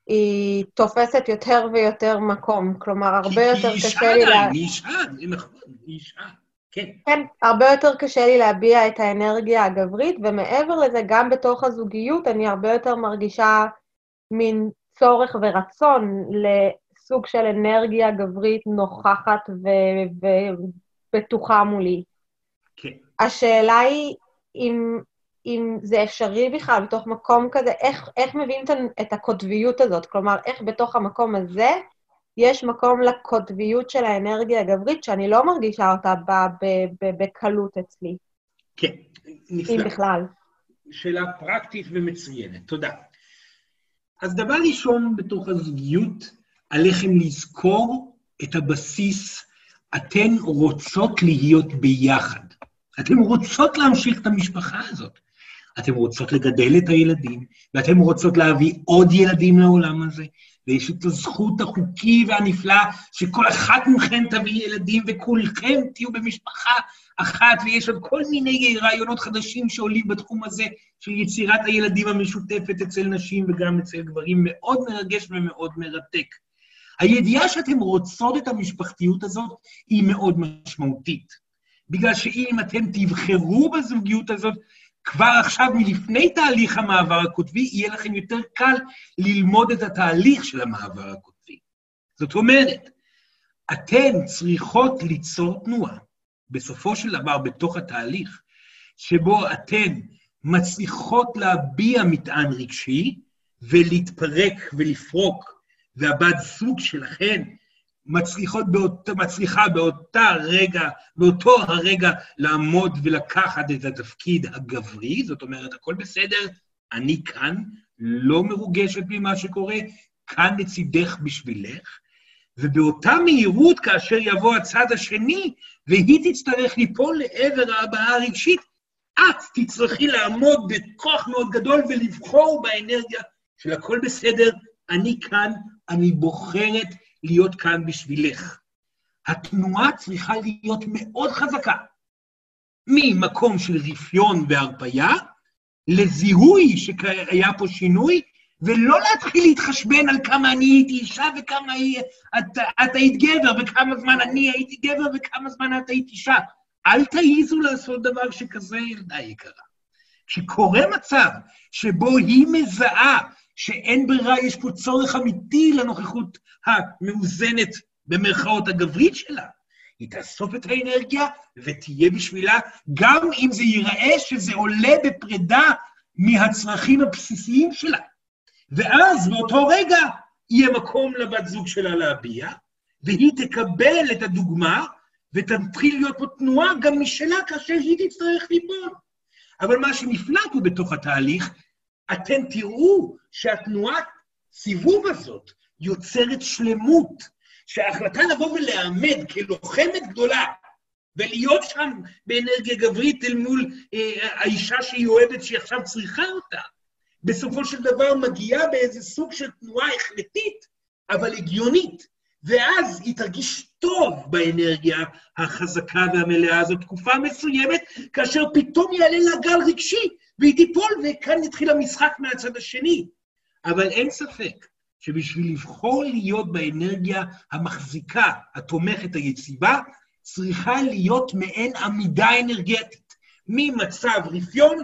היא תופסת יותר ויותר מקום. כלומר, הרבה יותר קשה לי... כי לה... היא אישה, היא נכון, היא אישה. כן. כן, הרבה יותר קשה לי להביע את האנרגיה הגברית, ומעבר לזה, גם בתוך הזוגיות אני הרבה יותר מרגישה מין צורך ורצון לסוג של אנרגיה גברית נוכחת ובטוחה מולי. כן. השאלה היא אם, אם זה אפשרי בכלל בתוך מקום כזה, איך, איך מביאים את הקוטביות הזאת? כלומר, איך בתוך המקום הזה יש מקום לקוטביות של האנרגיה הגברית, שאני לא מרגישה אותה בקלות אצלי. כן, נפלא. אם בכלל. שאלה פרקטית ומצוינת, תודה. אז דבר ראשון בתוך הזוגיות, עליכם לזכור את הבסיס, אתן רוצות להיות ביחד. אתן רוצות להמשיך את המשפחה הזאת. אתן רוצות לגדל את הילדים, ואתן רוצות להביא עוד ילדים לעולם הזה, ויש את הזכות החוקי והנפלאה שכל אחת מכן תביא ילדים וכולכם תהיו במשפחה אחת, ויש עוד כל מיני רעיונות חדשים שעולים בתחום הזה של יצירת הילדים המשותפת אצל נשים וגם אצל גברים, מאוד מרגש ומאוד מרתק. הידיעה שאתם רוצות את המשפחתיות הזאת היא מאוד משמעותית. בגלל שאם אתם תבחרו בזוגיות הזאת, כבר עכשיו, מלפני תהליך המעבר הקוטבי, יהיה לכם יותר קל ללמוד את התהליך של המעבר הקוטבי. זאת אומרת, אתן צריכות ליצור תנועה, בסופו של דבר, בתוך התהליך, שבו אתן מצליחות להביע מטען רגשי ולהתפרק ולפרוק, והבת זוג שלכן מצליחות באות, מצליחה באותה רגע, באותו הרגע לעמוד ולקחת את התפקיד הגברי, זאת אומרת, הכל בסדר, אני כאן, לא מרוגשת ממה שקורה, כאן לצידך בשבילך, ובאותה מהירות, כאשר יבוא הצד השני, והיא תצטרך ליפול לעבר ההבעה הרגשית, את תצטרכי לעמוד בכוח מאוד גדול ולבחור באנרגיה של הכל בסדר, אני כאן, אני בוחרת להיות כאן בשבילך. התנועה צריכה להיות מאוד חזקה, ממקום של רפיון והרפייה, לזיהוי שהיה פה שינוי, ולא להתחיל להתחשבן על כמה אני הייתי אישה וכמה היא, את, את היית גבר, וכמה זמן אני הייתי גבר וכמה זמן את היית אישה. אל תעיזו לעשות דבר שכזה, ילדה יקרה. כשקורה מצב שבו היא מזהה שאין ברירה, יש פה צורך אמיתי לנוכחות המאוזנת, במרכאות הגברית שלה. היא תאסוף את האנרגיה ותהיה בשבילה, גם אם זה ייראה שזה עולה בפרידה מהצרכים הבסיסיים שלה. ואז באותו רגע יהיה מקום לבת זוג שלה להביע, והיא תקבל את הדוגמה ותתחיל להיות פה תנועה גם משלה כאשר היא תצטרך ליפול. אבל מה שנפלא פה בתוך התהליך, אתם תראו שהתנועת סיבוב הזאת יוצרת שלמות, שההחלטה לבוא ולעמד כלוחמת גדולה ולהיות שם באנרגיה גברית אל מול אה, האישה שהיא אוהבת, שהיא עכשיו צריכה אותה, בסופו של דבר מגיעה באיזה סוג של תנועה החלטית, אבל הגיונית, ואז היא תרגיש טוב באנרגיה החזקה והמלאה הזאת תקופה מסוימת, כאשר פתאום יעלה לה גל רגשי, והיא תיפול, וכאן יתחיל המשחק מהצד השני. אבל אין ספק שבשביל לבחור להיות באנרגיה המחזיקה, התומכת, היציבה, צריכה להיות מעין עמידה אנרגטית. ממצב רפיון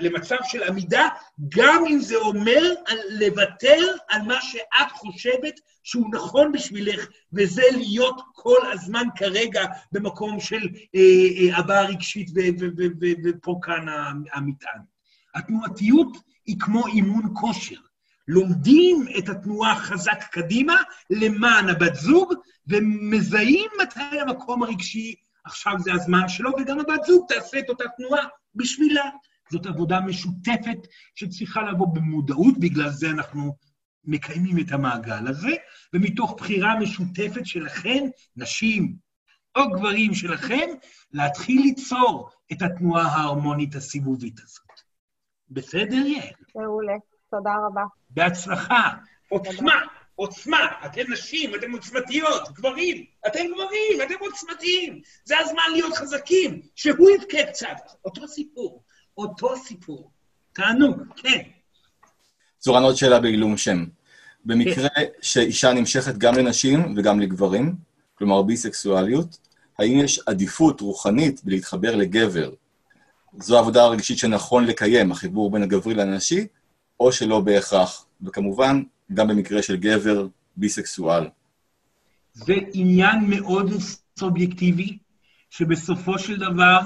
למצב של עמידה, גם אם זה אומר לוותר על מה שאת חושבת שהוא נכון בשבילך, וזה להיות כל הזמן כרגע במקום של אה, אה, הבעה רגשית ופה כאן המטען. התנועתיות היא כמו אימון כושר. לומדים את התנועה חזק קדימה למען הבת זוג, ומזהים מתי המקום הרגשי, עכשיו זה הזמן שלו, וגם הבת זוג תעשה את אותה תנועה בשבילה. זאת עבודה משותפת שצריכה לבוא במודעות, בגלל זה אנחנו מקיימים את המעגל הזה, ומתוך בחירה משותפת שלכם, נשים או גברים שלכם, להתחיל ליצור את התנועה ההרמונית הסיבובית הזאת. בסדר, יעל? מעולה, תודה רבה. בהצלחה, עוצמה, עוצמה, אתם נשים, אתם עוצמתיות, גברים, אתם גברים, אתם עוצמתיים, זה הזמן להיות חזקים, שהוא יבכה קצת, אותו סיפור, אותו סיפור. תענוג, כן. צורן עוד שאלה בעילום שם. במקרה שאישה נמשכת גם לנשים וגם לגברים, כלומר ביסקסואליות, האם יש עדיפות רוחנית בלהתחבר לגבר? זו העבודה הרגשית שנכון לקיים, החיבור בין הגברי לנשי, או שלא בהכרח, וכמובן, גם במקרה של גבר ביסקסואל. זה עניין מאוד סובייקטיבי, שבסופו של דבר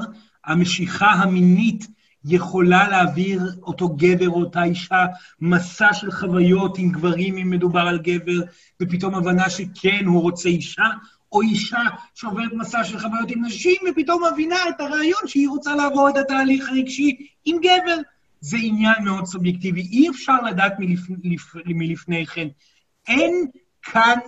המשיכה המינית יכולה להעביר אותו גבר או אותה אישה מסע של חוויות עם גברים, אם מדובר על גבר, ופתאום הבנה שכן, הוא רוצה אישה, או אישה שעוברת מסע של חוויות עם נשים, ופתאום מבינה את הרעיון שהיא רוצה לעבור את התהליך הרגשי עם גבר. זה עניין מאוד סובייקטיבי, אי אפשר לדעת מלפ... מלפ... מלפני כן. אין כאן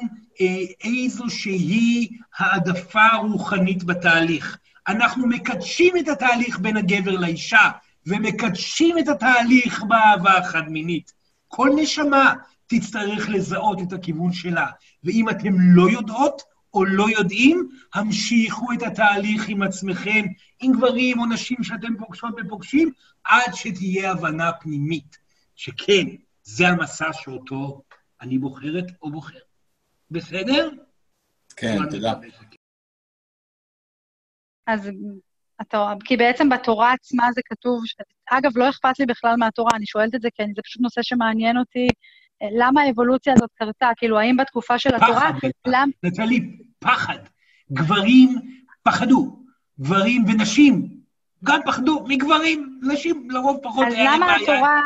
אה, איזושהי העדפה רוחנית בתהליך. אנחנו מקדשים את התהליך בין הגבר לאישה, ומקדשים את התהליך באהבה החד-מינית. כל נשמה תצטרך לזהות את הכיוון שלה. ואם אתם לא יודעות או לא יודעים, המשיכו את התהליך עם עצמכם, עם גברים או נשים שאתם פוגשות ופוגשים, עד שתהיה הבנה פנימית, שכן, זה המסע שאותו אני בוחרת או בוחר. בסדר? כן, תודה. אז התורה, כי בעצם בתורה עצמה זה כתוב, ש... אגב, לא אכפת לי בכלל מהתורה, אני שואלת את זה כי זה פשוט נושא שמעניין אותי, למה האבולוציה הזאת קרתה? כאילו, האם בתקופה של התורה... פחד, למ... נטלי, פחד. גברים פחדו, גברים ונשים גם פחדו מגברים, נשים לרוב פחות... אז למה התורה...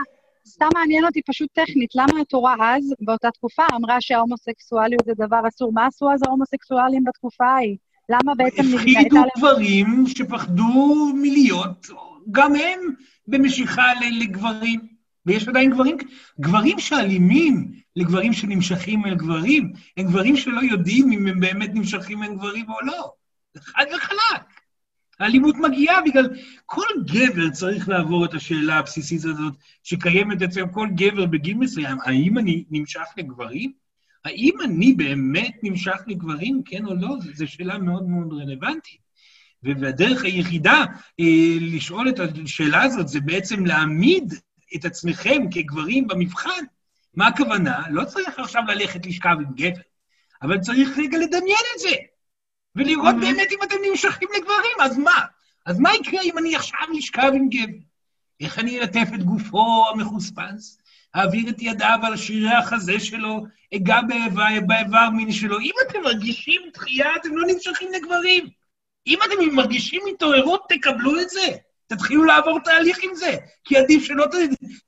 סתם מעניין אותי פשוט טכנית, למה התורה אז, באותה תקופה, אמרה שההומוסקסואליות זה דבר אסור? מה עשו אז ההומוסקסואלים בתקופה ההיא? למה בעצם... הפחידו גברים שפחדו מלהיות, גם הם, במשיכה לגברים. ויש עדיין גברים, גברים שאלימים לגברים שנמשכים אל גברים, הם גברים שלא יודעים אם הם באמת נמשכים אל גברים או לא. חד וחלק. האלימות מגיעה בגלל... כל גבר צריך לעבור את השאלה הבסיסית הזאת, שקיימת אצל כל גבר בגיל מסוים, האם אני נמשך לגברים? האם אני באמת נמשך לגברים, כן או לא? זו שאלה מאוד מאוד רלוונטית. והדרך היחידה אה, לשאול את השאלה הזאת זה בעצם להעמיד את עצמכם כגברים במבחן. מה הכוונה? לא צריך עכשיו ללכת לשכב עם גבר, אבל צריך רגע לדמיין את זה, ולראות באמת אם אתם נמשכים לגברים, אז מה? אז מה יקרה אם אני עכשיו אשכב עם גבר? איך אני אלטף את גופו המחוספס? אעביר את ידיו על שרירי החזה שלו, אגע באיבר מין שלו. אם אתם מרגישים דחייה, אתם לא נמשכים לגברים. אם אתם מרגישים התעוררות, תקבלו את זה. תתחילו לעבור תהליך עם זה, כי עדיף שלא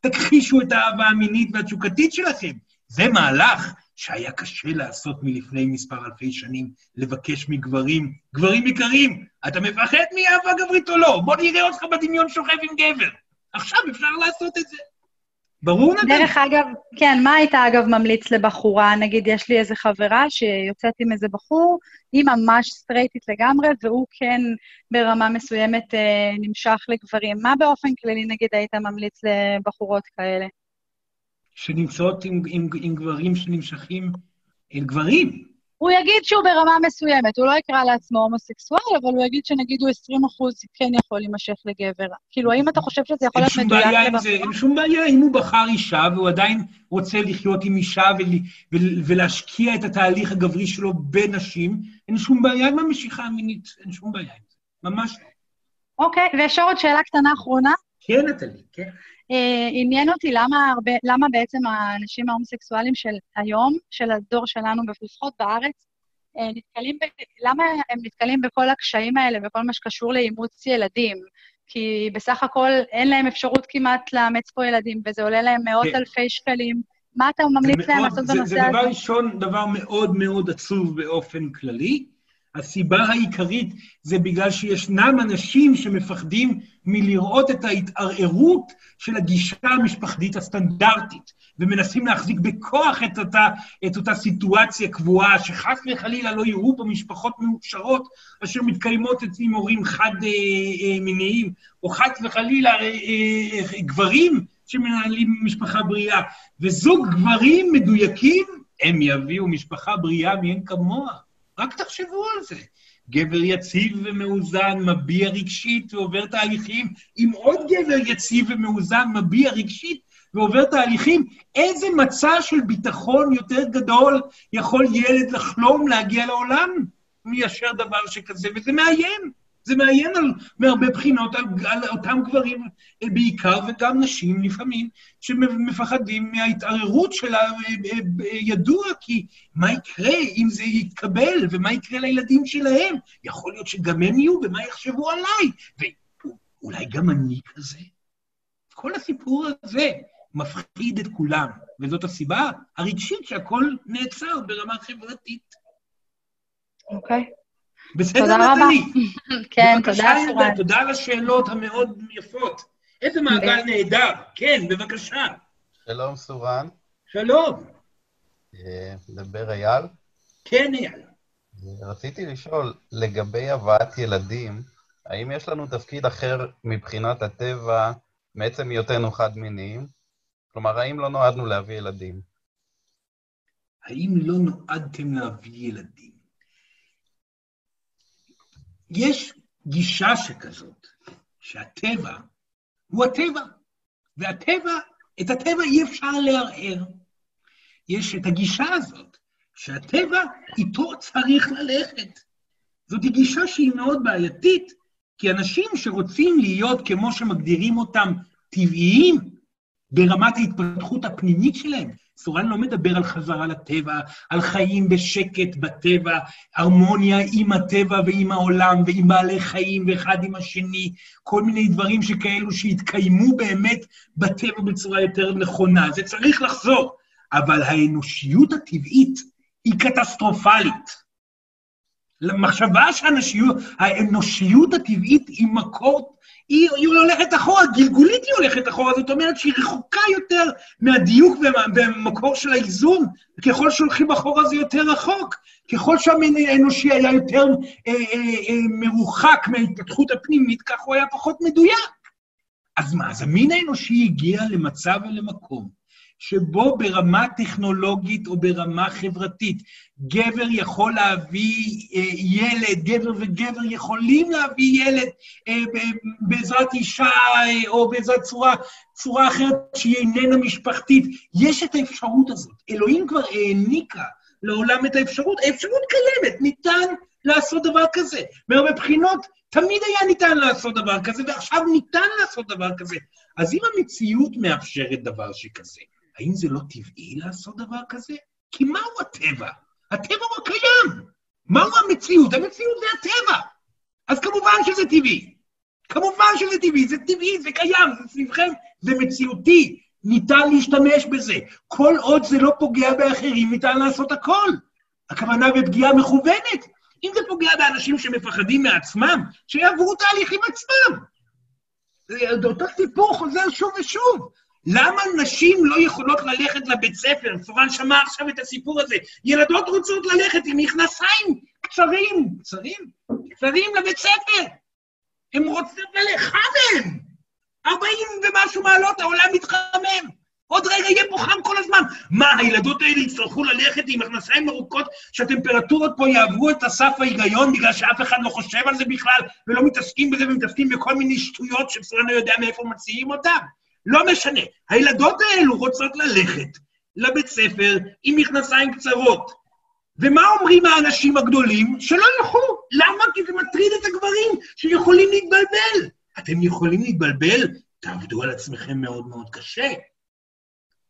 תכחישו את האהבה המינית והתשוקתית שלכם. זה מהלך שהיה קשה לעשות מלפני מספר אלפי שנים, לבקש מגברים, גברים יקרים, אתה מפחד מאהבה גברית או לא? בוא נראה אותך בדמיון שוכב עם גבר. עכשיו אפשר לעשות את זה. ברור נדב? דרך אגב, כן, מה היית אגב ממליץ לבחורה? נגיד, יש לי איזה חברה שיוצאת עם איזה בחור, היא ממש סטרייטית לגמרי, והוא כן ברמה מסוימת אה, נמשך לגברים. מה באופן כללי, נגיד, היית ממליץ לבחורות כאלה? שנמצאות עם, עם, עם גברים שנמשכים אל גברים. הוא יגיד שהוא ברמה מסוימת, הוא לא יקרא לעצמו הומוסקסואל, אבל הוא יגיד שנגיד הוא 20 אחוז כן יכול להימשך לגבר. כאילו, האם אתה חושב שזה יכול להיות מדויק לבחורה? אין שום בעיה אם הוא בחר אישה והוא עדיין רוצה לחיות עם אישה ול, ול, ולהשקיע את התהליך הגברי שלו בנשים, אין שום בעיה עם המשיכה המינית, אין שום בעיה עם זה, ממש לא. אוקיי, ויש עוד שאלה קטנה אחרונה. כן, נטלי, כן. אה, עניין אותי למה, הרבה, למה בעצם האנשים ההומוסקסואלים של היום, של הדור שלנו, לפחות בארץ, אה, נתקלים ב... למה הם נתקלים בכל הקשיים האלה וכל מה שקשור לאימוץ ילדים? כי בסך הכל אין להם אפשרות כמעט לאמץ פה ילדים, וזה עולה להם מאות כן. אלפי שקלים. מה אתה ממליץ להם מאוד- לעשות זה- בנושא זה דבר הזה? ראשון, דבר מאוד מאוד עצוב באופן כללי. הסיבה העיקרית זה בגלל שישנם אנשים שמפחדים מלראות את ההתערערות של הגישה המשפחתית הסטנדרטית, ומנסים להחזיק בכוח את אותה, את אותה סיטואציה קבועה, שחס וחלילה לא יראו פה משפחות מאושרות אשר מתקיימות עם הורים חד-מיניים, או חס וחלילה אה, אה, גברים שמנהלים משפחה בריאה. וזוג גברים מדויקים, הם יביאו משפחה בריאה מאין כמוה. רק תחשבו על זה. גבר יציב ומאוזן, מביע רגשית ועובר תהליכים, עם עוד גבר יציב ומאוזן, מביע רגשית ועובר תהליכים, איזה מצע של ביטחון יותר גדול יכול ילד לחלום להגיע לעולם מיישר דבר שכזה, וזה מאיים. זה מאיים על, מהרבה בחינות על, על אותם גברים אה, בעיקר, וגם נשים לפעמים, שמפחדים מההתערערות של הידוע, כי מה יקרה אם זה יתקבל, ומה יקרה לילדים שלהם? יכול להיות שגם הם יהיו, ומה יחשבו עליי? ואולי גם אני כזה? כל הסיפור הזה מפחיד את כולם, וזאת הסיבה הרגשית שהכל נעצר ברמה חברתית. אוקיי. בסדר, תודה רבה. נטלי? כן, תודה, סורן. תודה על השאלות המאוד יפות. איזה מעגל נהדר. כן, בבקשה. שלום, סורן. שלום. אה, מדבר אייל. כן, אייל. אה, רציתי לשאול, לגבי הבאת ילדים, האם יש לנו תפקיד אחר מבחינת הטבע מעצם היותנו חד-מיניים? כלומר, האם לא נועדנו להביא ילדים? האם לא נועדתם להביא ילדים? יש גישה שכזאת, שהטבע הוא הטבע, והטבע, את הטבע אי אפשר לערער. יש את הגישה הזאת, שהטבע איתו צריך ללכת. זאת גישה שהיא מאוד בעייתית, כי אנשים שרוצים להיות, כמו שמגדירים אותם, טבעיים, ברמת ההתפתחות הפנימית שלהם, סורן לא מדבר על חזרה לטבע, על חיים בשקט בטבע, הרמוניה עם הטבע ועם העולם ועם בעלי חיים ואחד עם השני, כל מיני דברים שכאלו שהתקיימו באמת בטבע בצורה יותר נכונה. זה צריך לחזור. אבל האנושיות הטבעית היא קטסטרופלית. למחשבה שהאנושיות הטבעית היא מקור, היא, היא הולכת אחורה, גלגולית היא הולכת אחורה, זאת אומרת שהיא רחוקה יותר מהדיוק במקור של האיזון, ככל שהולכים אחורה זה יותר רחוק, ככל שהמין האנושי היה יותר אה, אה, אה, מרוחק מההתפתחות הפנימית, כך הוא היה פחות מדויק. אז מה, אז המין האנושי הגיע למצב ולמקום שבו ברמה טכנולוגית או ברמה חברתית גבר יכול להביא אה, ילד, גבר וגבר יכולים להביא ילד אה, בעזרת אישה אה, או בעזרת צורה, צורה אחרת שהיא איננה משפחתית. יש את האפשרות הזאת. אלוהים כבר העניקה לעולם את האפשרות. האפשרות קיימת, ניתן לעשות דבר כזה. מהרבה בחינות תמיד היה ניתן לעשות דבר כזה, ועכשיו ניתן לעשות דבר כזה. אז אם המציאות מאפשרת דבר שכזה, האם זה לא טבעי לעשות דבר כזה? כי מהו הטבע? הטבע הוא הקיים. מהו המציאות? המציאות זה הטבע. אז כמובן שזה טבעי. כמובן שזה טבעי, זה טבעי, זה קיים, זה סביבכם, זה מציאותי. ניתן להשתמש בזה. כל עוד זה לא פוגע באחרים, ניתן לעשות הכל. הכוונה בפגיעה מכוונת. אם זה פוגע באנשים שמפחדים מעצמם, שיעברו תהליכים עצמם. זה אותו סיפור חוזר שוב ושוב. למה נשים לא יכולות ללכת לבית ספר? סורן שמע עכשיו את הסיפור הזה. ילדות רוצות ללכת עם מכנסיים קצרים, קצרים, קצרים לבית ספר. הן רוצות ללכת, חם הן! 40 ומשהו מעלות, העולם מתחמם. עוד רגע יהיה פה חם כל הזמן. מה, הילדות האלה יצטרכו ללכת עם מכנסיים ארוכות שהטמפרטורות פה יעברו את הסף ההיגיון בגלל שאף אחד לא חושב על זה בכלל ולא מתעסקים בזה ומתעסקים בכל מיני שטויות שפסולן לא יודע מאיפה מציעים אותם? לא משנה. הילדות האלו רוצות ללכת לבית ספר עם מכנסיים קצרות. ומה אומרים האנשים הגדולים? שלא ילכו. למה? כי זה מטריד את הגברים שיכולים להתבלבל. אתם יכולים להתבלבל? תעבדו על עצמכם מאוד מאוד קשה.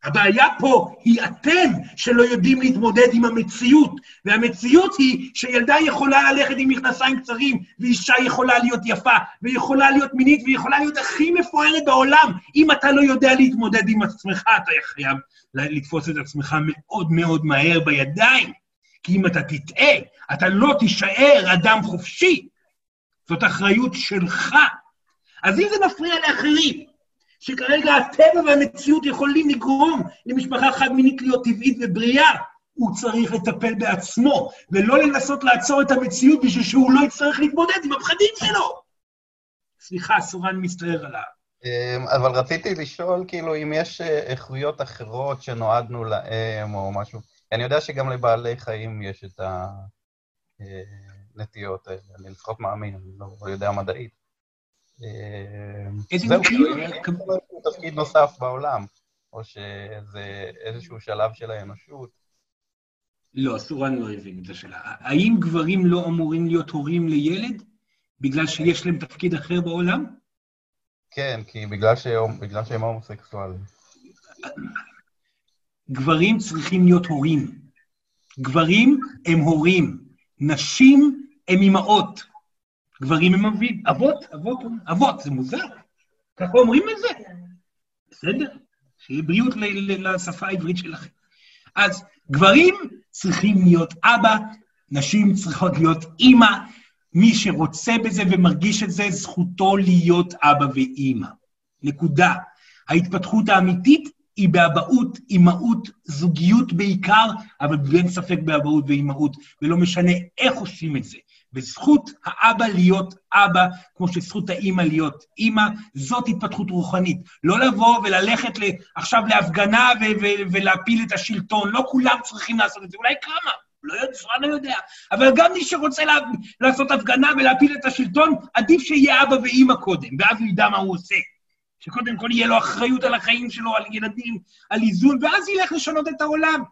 הבעיה פה היא אתם שלא יודעים להתמודד עם המציאות, והמציאות היא שילדה יכולה ללכת עם מכנסיים קצרים, ואישה יכולה להיות יפה, ויכולה להיות מינית, ויכולה להיות הכי מפוארת בעולם. אם אתה לא יודע להתמודד עם עצמך, אתה חייב לתפוס את עצמך מאוד מאוד מהר בידיים. כי אם אתה תטעה, אתה לא תישאר אדם חופשי. זאת אחריות שלך. אז אם זה מפריע לאחרים, שכרגע הטבע והמציאות יכולים לגרום למשפחה חד-מינית להיות טבעית ובריאה, הוא צריך לטפל בעצמו, ולא לנסות לעצור את המציאות בשביל שהוא לא יצטרך להתמודד עם הפחדים שלו. סליחה, סורן מסתער עליו. אמ, אבל רציתי לשאול, כאילו, אם יש אה, איכויות אחרות שנועדנו להם או משהו. אני יודע שגם לבעלי חיים יש את הנטיות האלה, אני לפחות מאמין, אני לא יודע מדעית. איזה זהו, איזשהו תפקיד נוסף בעולם, או שזה איזשהו שלב של האנושות. לא, סורן לא הבין את השאלה. האם גברים לא אמורים להיות הורים לילד בגלל שיש להם תפקיד אחר בעולם? כן, כי בגלל שהם, בגלל שהם הומוסקסואלים. גברים צריכים להיות הורים. גברים הם הורים, נשים הם אימהות. גברים הם אבים, אבות, אבות, אבות, זה מוזר. ככה אומרים את זה. בסדר, שיהיה בריאות לשפה העברית שלכם. אז גברים צריכים להיות אבא, נשים צריכות להיות אימא. מי שרוצה בזה ומרגיש את זה, זכותו להיות אבא ואימא. נקודה. ההתפתחות האמיתית היא באבהות, אימהות, זוגיות בעיקר, אבל אין ספק באבהות ואימהות, ולא משנה איך עושים את זה. וזכות האבא להיות אבא, כמו שזכות האימא להיות אימא, זאת התפתחות רוחנית. לא לבוא וללכת עכשיו להפגנה ו- ו- ולהפיל את השלטון, לא כולם צריכים לעשות את זה, אולי כמה, לא יודע, לא יודע. אבל גם מי שרוצה לה, לעשות הפגנה ולהפיל את השלטון, עדיף שיהיה אבא ואימא קודם, ואז הוא ידע מה הוא עושה. שקודם כל יהיה לו אחריות על החיים שלו, על ילדים, על איזון, ואז ילך לשנות את העולם.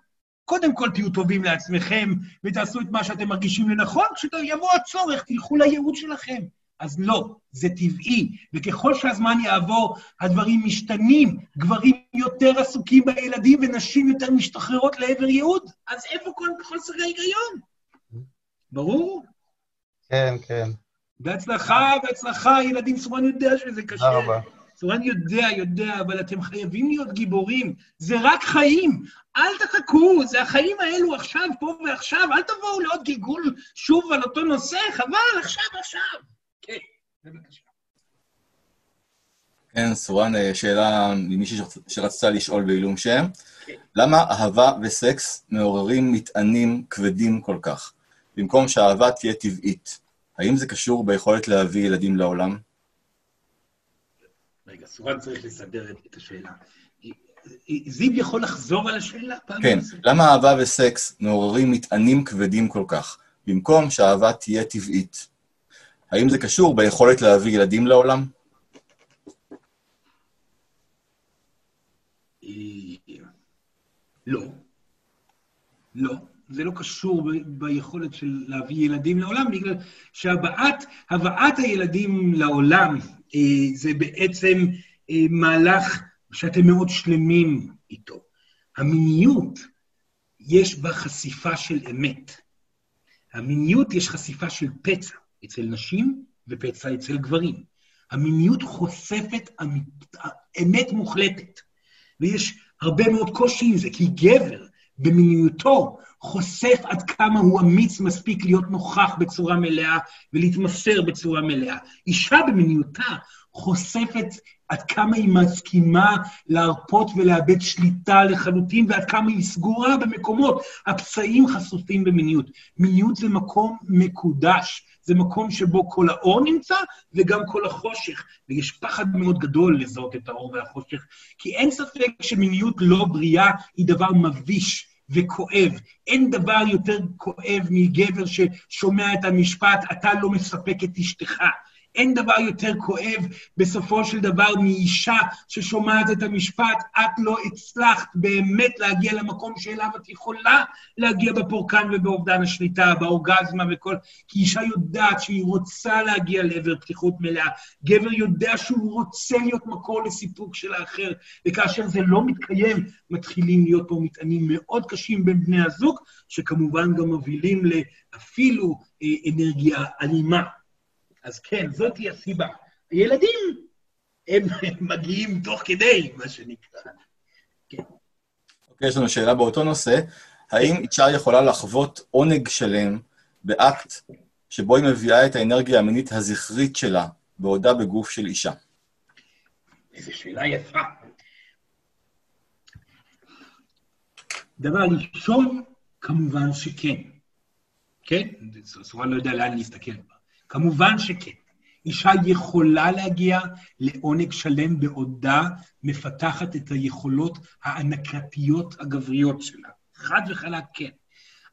קודם כל תהיו טובים לעצמכם ותעשו את מה שאתם מרגישים לנכון, כשיבוא הצורך, תלכו לייעוד שלכם. אז לא, זה טבעי, וככל שהזמן יעבור, הדברים משתנים, גברים יותר עסוקים בילדים ונשים יותר משתחררות לעבר ייעוד, אז איפה כל חוסר ההיגיון? ברור? כן, כן. בהצלחה, בהצלחה, ילדים, סורן יודע שזה קשה. תודה רבה. סורן יודע, יודע, אבל אתם חייבים להיות גיבורים. זה רק חיים. אל תחכו, זה החיים האלו עכשיו, פה ועכשיו. אל תבואו לעוד גלגול שוב על אותו נושא, חבל, עכשיו, עכשיו. כן, בבקשה. כן, סורן, אה, שאלה ממישהי שרצ- שרצתה לשאול בעילום שם. למה אהבה וסקס מעוררים מטענים כבדים כל כך, במקום שהאהבה תהיה טבעית? האם זה קשור ביכולת להביא ילדים לעולם? רגע, סורן צריך לסדר את השאלה. זיו יכול לחזור על השאלה פעם כן? למה אהבה וסקס מעוררים מטענים כבדים כל כך, במקום שהאהבה תהיה טבעית? האם זה קשור ביכולת להביא ילדים לעולם? לא. לא. זה לא קשור ביכולת של להביא ילדים לעולם, בגלל שהבאת הבאת הילדים לעולם אה, זה בעצם אה, מהלך שאתם מאוד שלמים איתו. המיניות, יש בה חשיפה של אמת. המיניות יש חשיפה של פצע אצל נשים ופצע אצל גברים. המיניות חושפת אמ- אמת מוחלטת, ויש הרבה מאוד קושי עם זה, כי גבר במיניותו חושף עד כמה הוא אמיץ מספיק להיות נוכח בצורה מלאה ולהתמסר בצורה מלאה. אישה במיניותה חושפת עד כמה היא מסכימה להרפות ולאבד שליטה לחלוטין, ועד כמה היא סגורה במקומות. הפצעים חשופים במיניות. מיניות זה מקום מקודש, זה מקום שבו כל האור נמצא וגם כל החושך. ויש פחד מאוד גדול לזהות את האור והחושך, כי אין ספק שמיניות לא בריאה היא דבר מביש. וכואב. אין דבר יותר כואב מגבר ששומע את המשפט, אתה לא מספק את אשתך. אין דבר יותר כואב בסופו של דבר מאישה ששומעת את המשפט, את לא הצלחת באמת להגיע למקום שאליו את יכולה להגיע בפורקן ובאובדן השליטה, באורגזמה וכל... כי אישה יודעת שהיא רוצה להגיע לעבר פתיחות מלאה. גבר יודע שהוא רוצה להיות מקור לסיפוק של האחר, וכאשר זה לא מתקיים, מתחילים להיות פה מטענים מאוד קשים בין בני הזוג, שכמובן גם מובילים לאפילו אה, אנרגיה אלימה. אז כן, זאת היא הסיבה. הילדים, הם מגיעים תוך כדי, מה שנקרא. כן. אוקיי, יש לנו שאלה באותו נושא. האם אישה יכולה לחוות עונג שלם באקט שבו היא מביאה את האנרגיה המינית הזכרית שלה בעודה בגוף של אישה? איזו שאלה יפה. דבר ראשון, כמובן שכן. כן? סורן לא יודע לאן להסתכל. כמובן שכן. אישה יכולה להגיע לעונג שלם בעודה מפתחת את היכולות הענקתיות הגבריות שלה. חד וחלק כן.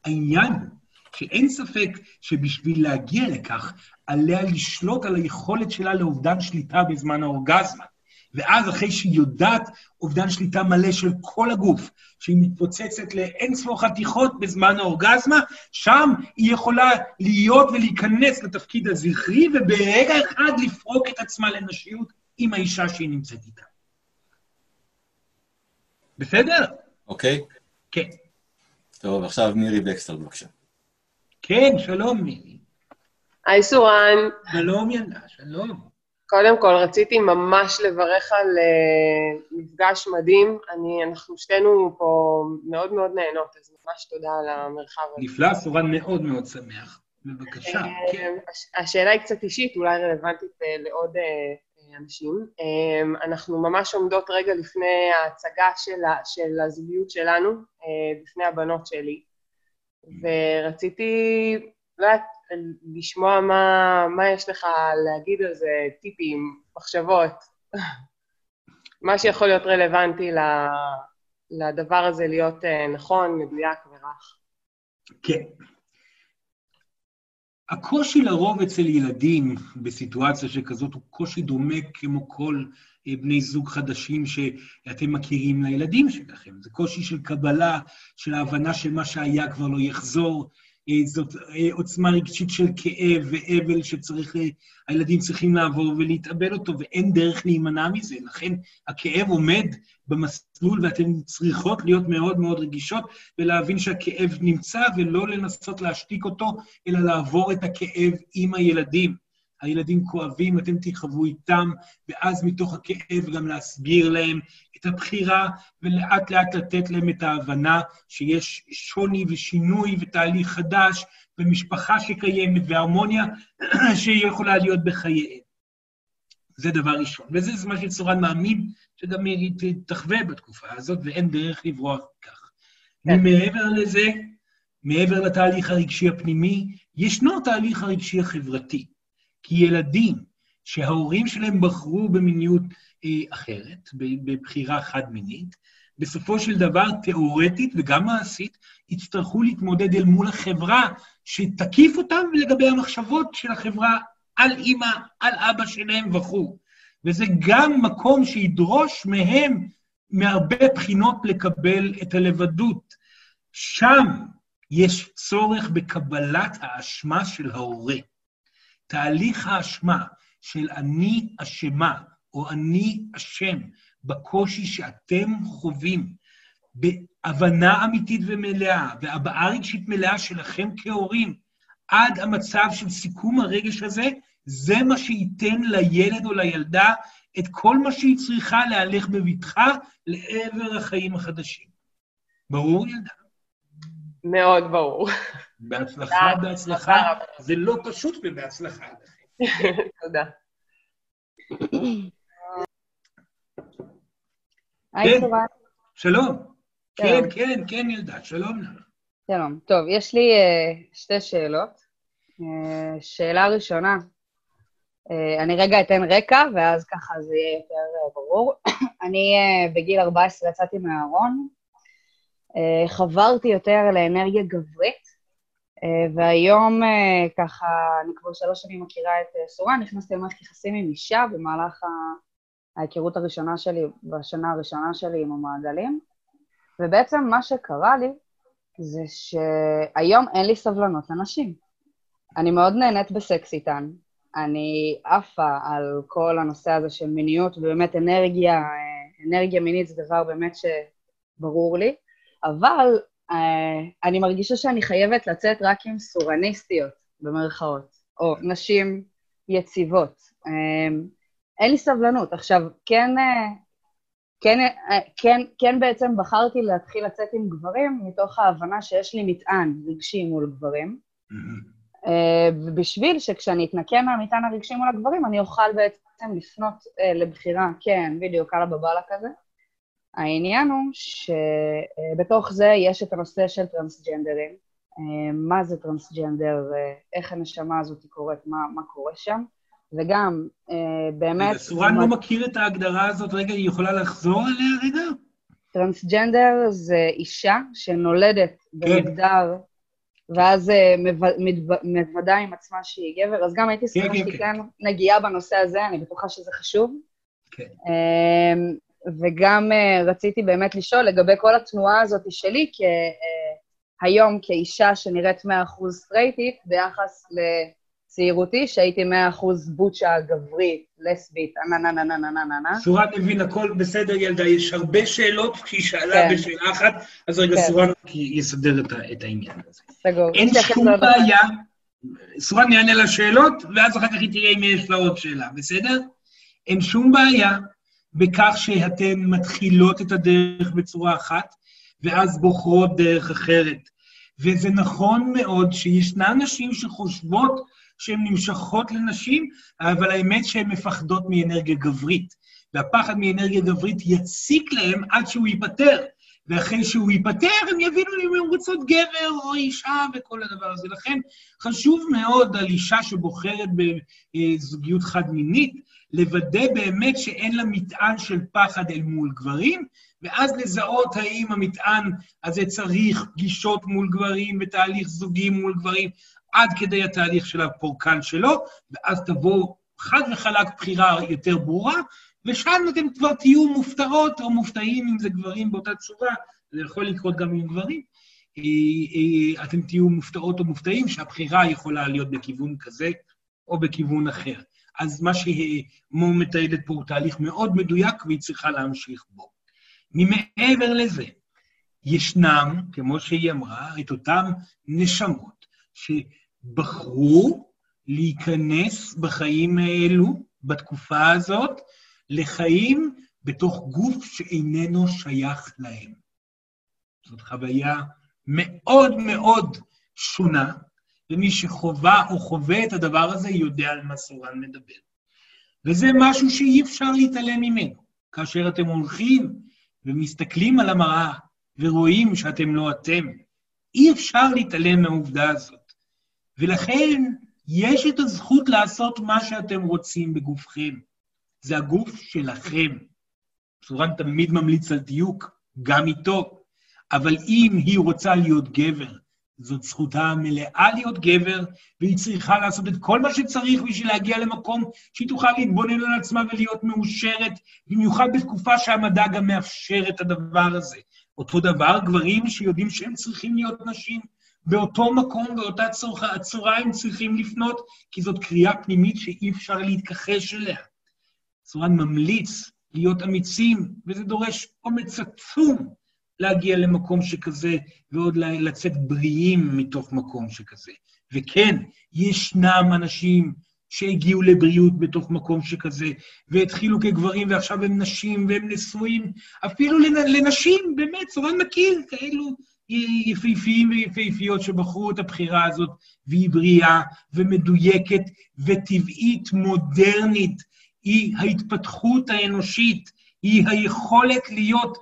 העניין הוא שאין ספק שבשביל להגיע לכך, עליה לשלוט על היכולת שלה לאובדן שליטה בזמן האורגזמה. ואז אחרי שהיא יודעת אובדן שליטה מלא של כל הגוף, שהיא מתפוצצת לאין ספור חתיכות בזמן האורגזמה, שם היא יכולה להיות ולהיכנס לתפקיד הזכרי, וברגע אחד לפרוק את עצמה לנשיות עם האישה שהיא נמצאת איתה. בסדר? אוקיי. כן. טוב, עכשיו מירי בקסטר, בבקשה. כן, שלום מירי. היי סורן. שלום ילדה, שלום. קודם כל, רציתי ממש לברך על uh, מפגש מדהים. אני, אנחנו שתינו פה מאוד מאוד נהנות, אז ממש תודה על המרחב הזה. נפלא, סורן מאוד מאוד שמח. בבקשה, uh, כן. השאלה היא קצת אישית, אולי רלוונטית uh, לעוד אנשים. אנחנו ממש עומדות רגע לפני ההצגה של, של הזוגיות שלנו, בפני הבנות שלי, ורציתי, לא יודעת, לשמוע מה, מה יש לך להגיד על זה, טיפים, מחשבות, מה שיכול להיות רלוונטי לדבר הזה להיות אה, נכון, מדויק ורך. כן. הקושי לרוב אצל ילדים בסיטואציה שכזאת הוא קושי דומה כמו כל אה, בני זוג חדשים שאתם מכירים לילדים שלכם. זה קושי של קבלה, של ההבנה שמה שהיה כבר לא יחזור, זאת אה, עוצמה רגשית של כאב ואבל שצריך, אה, הילדים צריכים לעבור ולהתאבל אותו, ואין דרך להימנע מזה. לכן הכאב עומד במסלול ואתן צריכות להיות מאוד מאוד רגישות ולהבין שהכאב נמצא ולא לנסות להשתיק אותו, אלא לעבור את הכאב עם הילדים. הילדים כואבים, אתם תחוו איתם, ואז מתוך הכאב גם להסביר להם את הבחירה, ולאט לאט לתת להם את ההבנה שיש שוני ושינוי ותהליך חדש, ומשפחה שקיימת, והרמוניה שיכולה להיות בחייהם. זה דבר ראשון. וזה מה שצורן מאמין, שגם היא תחווה בתקופה הזאת, ואין דרך לברוח מכך. כן. מעבר לזה, מעבר לתהליך הרגשי הפנימי, ישנו תהליך הרגשי החברתי. כי ילדים שההורים שלהם בחרו במיניות אה, אחרת, בבחירה חד-מינית, בסופו של דבר, תיאורטית וגם מעשית, יצטרכו להתמודד אל מול החברה שתקיף אותם לגבי המחשבות של החברה על אימא, על אבא שלהם וכו'. וזה גם מקום שידרוש מהם מהרבה בחינות לקבל את הלבדות. שם יש צורך בקבלת האשמה של ההורה. תהליך האשמה של אני אשמה או אני אשם בקושי שאתם חווים, בהבנה אמיתית ומלאה והבעה רגשית מלאה שלכם כהורים, עד המצב של סיכום הרגש הזה, זה מה שייתן לילד או לילדה את כל מה שהיא צריכה להלך בבטחה לעבר החיים החדשים. ברור, ילדה? מאוד ברור. בהצלחה, בהצלחה. זה לא פשוט ובהצלחה. תודה. היי, כן. צורה. שלום. כן. כן, כן, ילדה, שלום לך. שלום. טוב, יש לי uh, שתי שאלות. Uh, שאלה ראשונה, uh, אני רגע אתן רקע, ואז ככה זה יהיה יותר ברור. אני בגיל 14 יצאתי מהארון, חברתי יותר לאנרגיה גברית, והיום uh, ככה, אני כבר שלוש שנים מכירה את סורן, נכנסתי למערכת יחסים עם אישה במהלך ההיכרות הראשונה שלי, בשנה הראשונה שלי עם המעגלים, ובעצם מה שקרה לי, זה שהיום אין לי סבלנות לנשים. אני מאוד נהנית בסקס איתן. אני עפה על כל הנושא הזה של מיניות, ובאמת אנרגיה, אה, אנרגיה מינית זה דבר באמת שברור לי, אבל אה, אני מרגישה שאני חייבת לצאת רק עם סורניסטיות, במרכאות, או נשים יציבות. אה, אין לי סבלנות. עכשיו, כן, אה, כן, אה, כן, כן בעצם בחרתי להתחיל לצאת עם גברים מתוך ההבנה שיש לי מטען רגשי מול גברים, אה, ובשביל שכשאני אתנקה מהמטען הרגשי מול הגברים, אני אוכל בעצם לפנות אה, לבחירה, כן, בדיוק, על הבבלה כזה. העניין הוא שבתוך זה יש את הנושא של טרנסג'נדרים. אה, מה זה טרנסג'נדר, אה, איך הנשמה הזאת קורית, מה, מה קורה שם, וגם אה, באמת... סורן לא מכיר את ההגדרה הזאת, רגע, היא יכולה לחזור עליה רגע? טרנסג'נדר זה אישה שנולדת במגדר, ואז מב- מתו- מוודא עם עצמה שהיא גבר, אז גם הייתי כן, שמחה כן, שתיתן נגיעה בנושא הזה, אני בטוחה שזה חשוב. כן. וגם אה, רציתי באמת לשאול לגבי כל התנועה הזאת שלי כ, אה, היום כאישה שנראית 100% סטרייטית ביחס לצעירותי, שהייתי 100% בוצ'ה גברית, לסבית, נה נה נה נה נה נה נה. נה. סורן מבין הכל בסדר, ילדה, יש הרבה שאלות כי היא שאלה כן. בשאלה אחת, אז רגע, כן. סורן יסדר את, את העניין הזה. סגור. אין שום בעיה. סורן יענה לשאלות, ואז אחר כך היא תראה אם יש לה עוד שאלה, בסדר? אין שום בעיה בכך שאתן מתחילות את הדרך בצורה אחת, ואז בוחרות דרך אחרת. וזה נכון מאוד שישנן נשים שחושבות שהן נמשכות לנשים, אבל האמת שהן מפחדות מאנרגיה גברית. והפחד מאנרגיה גברית יציק להן עד שהוא ייפתר. ואחרי שהוא ייפתר, הם יבינו אם הם רוצות גבר או אישה וכל הדבר הזה. לכן חשוב מאוד על אישה שבוחרת בזוגיות חד-מינית, לוודא באמת שאין לה מטען של פחד אל מול גברים, ואז לזהות האם המטען הזה צריך פגישות מול גברים ותהליך זוגי מול גברים, עד כדי התהליך של הפורקן שלו, ואז תבוא חד וחלק בחירה יותר ברורה, ושם אתם כבר תהיו מופתעות או מופתעים אם זה גברים באותה צורה, זה יכול לקרות גם עם גברים. אה, אה, אתם תהיו מופתעות או מופתעים שהבחירה יכולה להיות בכיוון כזה או בכיוון אחר. אז מה שמו מתעדת פה הוא תהליך מאוד מדויק והיא צריכה להמשיך בו. ממעבר לזה, ישנם, כמו שהיא אמרה, את אותן נשמות שבחרו להיכנס בחיים האלו, בתקופה הזאת, לחיים בתוך גוף שאיננו שייך להם. זאת חוויה מאוד מאוד שונה, ומי שחווה או חווה את הדבר הזה יודע על מה סורן מדבר. וזה משהו שאי אפשר להתעלם ממנו. כאשר אתם הולכים ומסתכלים על המראה ורואים שאתם לא אתם, אי אפשר להתעלם מהעובדה הזאת. ולכן יש את הזכות לעשות מה שאתם רוצים בגופכם. זה הגוף שלכם. סורן תמיד ממליץ על דיוק, גם איתו. אבל אם היא רוצה להיות גבר, זאת זכותה המלאה להיות גבר, והיא צריכה לעשות את כל מה שצריך בשביל להגיע למקום שהיא תוכל להתבונן על עצמה ולהיות מאושרת, במיוחד בתקופה שהמדע גם מאפשר את הדבר הזה. אותו דבר, גברים שיודעים שהם צריכים להיות נשים, באותו מקום, באותה צורה, צורה הם צריכים לפנות, כי זאת קריאה פנימית שאי אפשר להתכחש אליה. סורן ממליץ להיות אמיצים, וזה דורש אומץ עצום להגיע למקום שכזה, ועוד לצאת בריאים מתוך מקום שכזה. וכן, ישנם אנשים שהגיעו לבריאות בתוך מקום שכזה, והתחילו כגברים ועכשיו הם נשים והם נשואים, אפילו לנשים, באמת, סורן מכיר כאלו יפהפיים ויפהפיות שבחרו את הבחירה הזאת, והיא בריאה ומדויקת וטבעית, מודרנית. היא ההתפתחות האנושית, היא היכולת להיות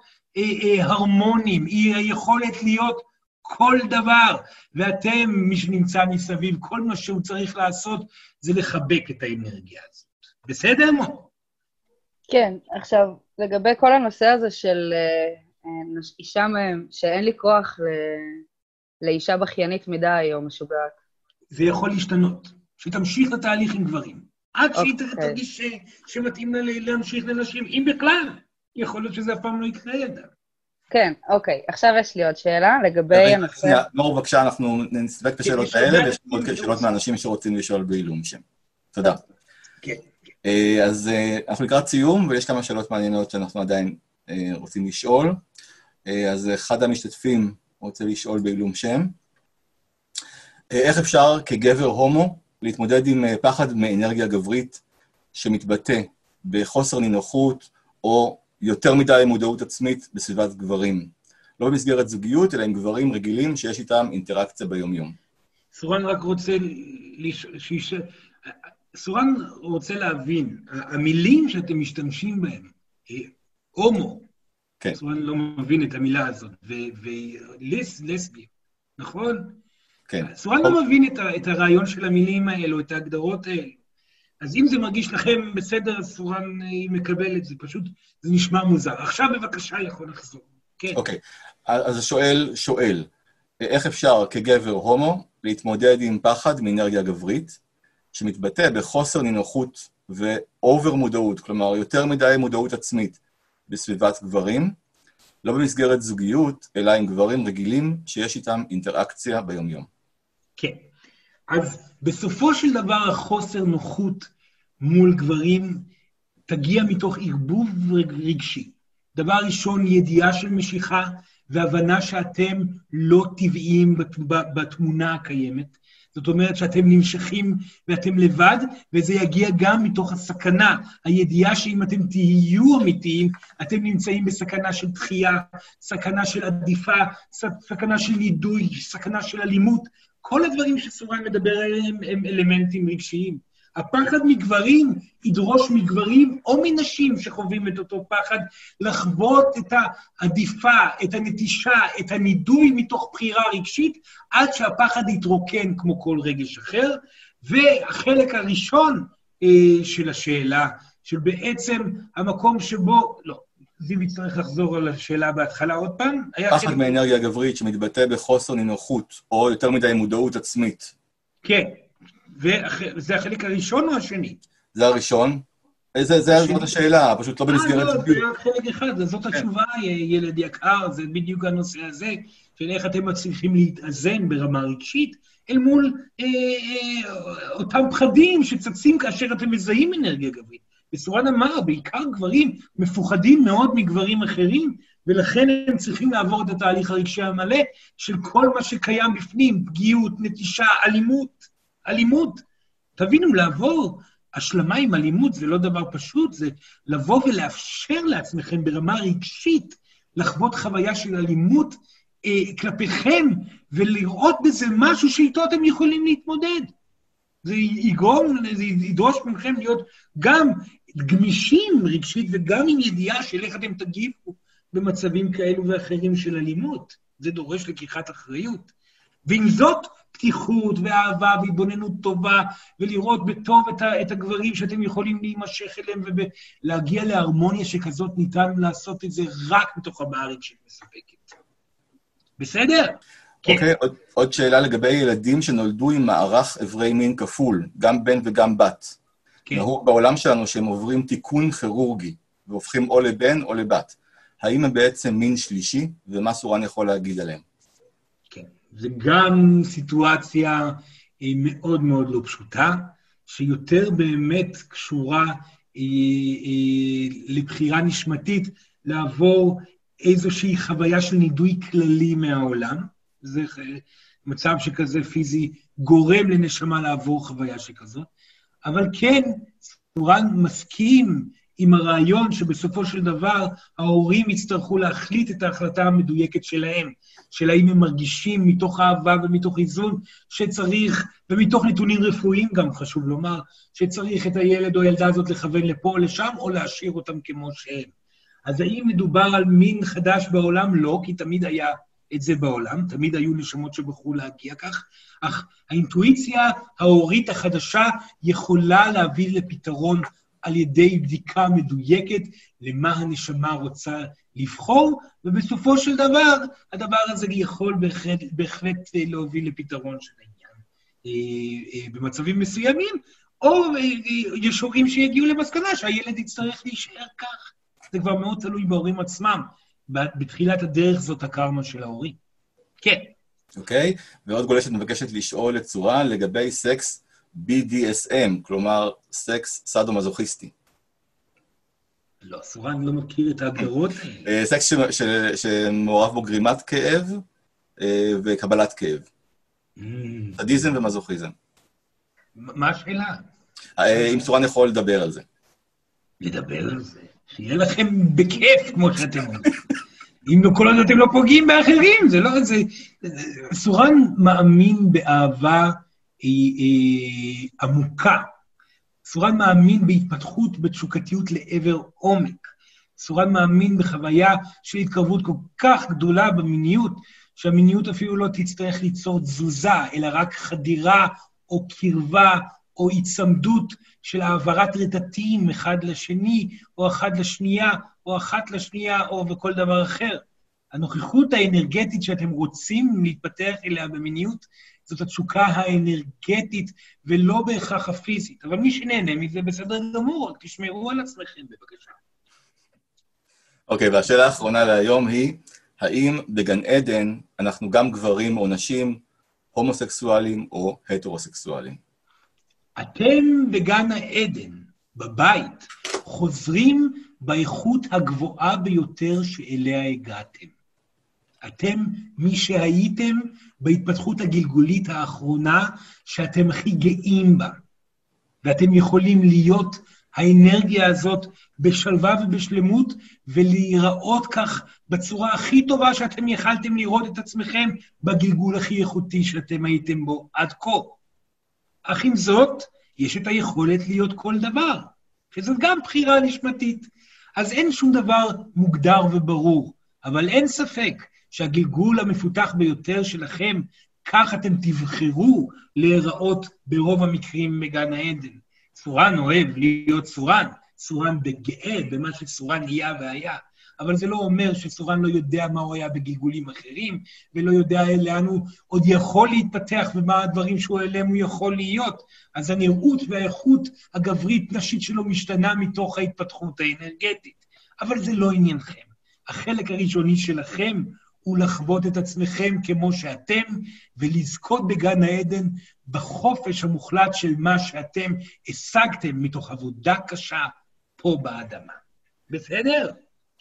הרמונים, היא היכולת להיות כל דבר. ואתם, מי שנמצא מסביב, כל מה שהוא צריך לעשות זה לחבק את האנרגיה הזאת. בסדר, מו? כן, עכשיו, לגבי כל הנושא הזה של אה, אישה מהם, שאין לי כוח ל... לאישה בכיינית מדי או משוגעת. זה יכול להשתנות. שתמשיך לתהליך עם גברים. עד שהיא אוקיי. תרגיש ש- שמתאים לה להמשיך לנשים, אם בכלל. יכול להיות שזה אף פעם לא יקרה ידה. כן, אוקיי. עכשיו יש לי עוד שאלה לגבי הנושא... שנייה, מור, בבקשה, אנחנו נסתפק בשאלות יש האלה, ויש עוד שאלות מאנשים שרוצים לשאול בעילום שם. תודה. כן. אה, אז אה, אנחנו לקראת סיום, ויש כמה שאלות מעניינות שאנחנו עדיין אה, רוצים לשאול. אז אחד המשתתפים רוצה לשאול בעילום שם. איך אפשר כגבר הומו להתמודד עם פחד מאנרגיה גברית שמתבטא בחוסר נינוחות או יותר מדי מודעות עצמית בסביבת גברים? לא במסגרת זוגיות, אלא עם גברים רגילים שיש איתם אינטראקציה ביומיום. סורן רק רוצה. שיש... סורן רוצה להבין, המילים שאתם משתמשים בהן, הומו, כן. סורן לא מבין את המילה הזאת, ולסבי, נכון? כן. סורן לא מבין את, הרעיון של המילים האלו, את ההגדרות האלה. אז אם זה מרגיש לכם בסדר, אז סורן אה, מקבל את זה, פשוט זה נשמע מוזר. עכשיו בבקשה יכול לחזור. כן. אוקיי, אז השואל שואל, איך אפשר כגבר הומו להתמודד עם פחד מאנרגיה גברית, שמתבטא בחוסר נינוחות ואובר מודעות, כלומר, יותר מדי מודעות עצמית בסביבת גברים, לא במסגרת זוגיות, אלא עם גברים רגילים שיש איתם אינטראקציה ביומיום. כן. אז בסופו של דבר החוסר נוחות מול גברים תגיע מתוך ערבוב רגשי. דבר ראשון, ידיעה של משיכה והבנה שאתם לא טבעיים בתמונה הקיימת. זאת אומרת שאתם נמשכים ואתם לבד, וזה יגיע גם מתוך הסכנה, הידיעה שאם אתם תהיו אמיתיים, אתם נמצאים בסכנה של דחייה, סכנה של עדיפה, סכנה של נידוי, סכנה של אלימות. כל הדברים שסורן מדבר עליהם הם אלמנטים רגשיים. הפחד מגברים ידרוש מגברים או מנשים שחווים את אותו פחד לחוות את העדיפה, את הנטישה, את הנידוי מתוך בחירה רגשית, עד שהפחד יתרוקן כמו כל רגש אחר. והחלק הראשון אה, של השאלה, של בעצם המקום שבו, לא, זיו יצטרך לחזור על השאלה בהתחלה עוד פעם. היה פחד חלק- מאנרגיה גברית שמתבטא בחוסר נינוחות, או יותר מדי מודעות עצמית. כן. וזה החלק הראשון או השני? זה הראשון. אה, זה, זה, זאת השאלה, פשוט לא אה, במסגרת לא, זה. רק חלק אחד, אז זאת התשובה, ילד יקר, זה בדיוק הנושא הזה, של איך אתם מצליחים להתאזן ברמה רגשית אל מול אה, אה, אותם פחדים שצצים כאשר אתם מזהים אנרגיה גברית. וסורן אמר, בעיקר גברים מפוחדים מאוד מגברים אחרים, ולכן הם צריכים לעבור את התהליך הרגשי המלא של כל מה שקיים בפנים, פגיעות, נטישה, אלימות, אלימות. תבינו, לעבור השלמה עם אלימות זה לא דבר פשוט, זה לבוא ולאפשר לעצמכם ברמה רגשית לחוות חוויה של אלימות אה, כלפיכם, ולראות בזה משהו שאיתו אתם יכולים להתמודד. זה יגרום, זה ידרוש מכם להיות גם גמישים רגשית וגם עם ידיעה של איך אתם תגיבו במצבים כאלו ואחרים של אלימות. זה דורש לקיחת אחריות. ועם זאת, פתיחות ואהבה והתבוננות טובה, ולראות בטוב את, ה, את הגברים שאתם יכולים להימשך אליהם, ולהגיע להרמוניה שכזאת, ניתן לעשות את זה רק מתוך הבעה רגשית מספקת. בסדר? כן. אוקיי, עוד, עוד שאלה לגבי ילדים שנולדו עם מערך אברי מין כפול, גם בן וגם בת. כן. נהוג בעולם שלנו שהם עוברים תיקון כירורגי, והופכים או לבן או לבת. האם הם בעצם מין שלישי, ומה סורן יכול להגיד עליהם? כן. זה גם סיטואציה אה, מאוד מאוד לא פשוטה, שיותר באמת קשורה אה, אה, לבחירה נשמתית לעבור איזושהי חוויה של נידוי כללי מהעולם. זה מצב שכזה פיזי גורם לנשמה לעבור חוויה שכזאת. אבל כן, סורן מסכים עם הרעיון שבסופו של דבר ההורים יצטרכו להחליט את ההחלטה המדויקת שלהם, של האם הם מרגישים מתוך אהבה ומתוך איזון שצריך, ומתוך נתונים רפואיים גם חשוב לומר, שצריך את הילד או הילדה הזאת לכוון לפה או לשם, או להשאיר אותם כמו שהם. אז האם מדובר על מין חדש בעולם? לא, כי תמיד היה את זה בעולם, תמיד היו נשמות שבחרו להגיע כך, אך האינטואיציה ההורית החדשה יכולה להביא לפתרון על ידי בדיקה מדויקת למה הנשמה רוצה לבחור, ובסופו של דבר, הדבר הזה יכול בהחלט, בהחלט להוביל לפתרון של העניין אה, אה, במצבים מסוימים, או אה, יש הורים שיגיעו למסקנה שהילד יצטרך להישאר כך. זה כבר מאוד תלוי בהורים עצמם. בתחילת הדרך זאת הקרמה של ההורים. כן. אוקיי, okay. ועוד גולשת מבקשת לשאול את צורה לגבי סקס BDSM, כלומר סקס סאדו-מזוכיסטי. לא, סורן לא מכיר את ההגדרות. אה, סקס שמעורב בו גרימת כאב אה, וקבלת כאב. Mm. סדיזם ומזוכיזם. מה השאלה? אה, אם סורן יכול לדבר על זה. לדבר על זה. שיהיה לכם בכיף, כמו שאתם אומרים. אם כל עוד אתם לא פוגעים באחרים, זה לא... זה... סורן מאמין באהבה היא, היא עמוקה. סורן מאמין בהתפתחות, בתשוקתיות לעבר עומק. סורן מאמין בחוויה של התקרבות כל כך גדולה במיניות, שהמיניות אפילו לא תצטרך ליצור תזוזה, אלא רק חדירה או קרבה או היצמדות של העברת רטטים אחד לשני, או אחד לשנייה, או אחת לשנייה, או וכל דבר אחר. הנוכחות האנרגטית שאתם רוצים להתפתח אליה במיניות, זאת התשוקה האנרגטית ולא בהכרח הפיזית. אבל מי שנהנה מזה בסדר גמור, רק תשמרו על עצמכם בבקשה. אוקיי, okay, והשאלה האחרונה להיום היא, האם בגן עדן אנחנו גם גברים או נשים הומוסקסואלים או הטרוסקסואלים? אתם בגן העדן, בבית, חוזרים באיכות הגבוהה ביותר שאליה הגעתם. אתם מי שהייתם בהתפתחות הגלגולית האחרונה שאתם הכי גאים בה. ואתם יכולים להיות האנרגיה הזאת בשלווה ובשלמות, ולהיראות כך בצורה הכי טובה שאתם יכלתם לראות את עצמכם בגלגול הכי איכותי שאתם הייתם בו עד כה. אך עם זאת, יש את היכולת להיות כל דבר, שזאת גם בחירה נשמתית. אז אין שום דבר מוגדר וברור, אבל אין ספק שהגלגול המפותח ביותר שלכם, כך אתם תבחרו להיראות ברוב המקרים בגן העדן. צורן אוהב להיות צורן, צורן בגאה במה שצורן נהיה והיה. אבל זה לא אומר שסורן לא יודע מה הוא היה בגלגולים אחרים, ולא יודע לאן הוא עוד יכול להתפתח ומה הדברים שהוא אליהם הוא יכול להיות. אז הנראות והאיכות הגברית-נשית שלו משתנה מתוך ההתפתחות האנרגטית. אבל זה לא עניינכם. החלק הראשוני שלכם הוא לחוות את עצמכם כמו שאתם, ולזכות בגן העדן בחופש המוחלט של מה שאתם השגתם מתוך עבודה קשה פה באדמה. בסדר?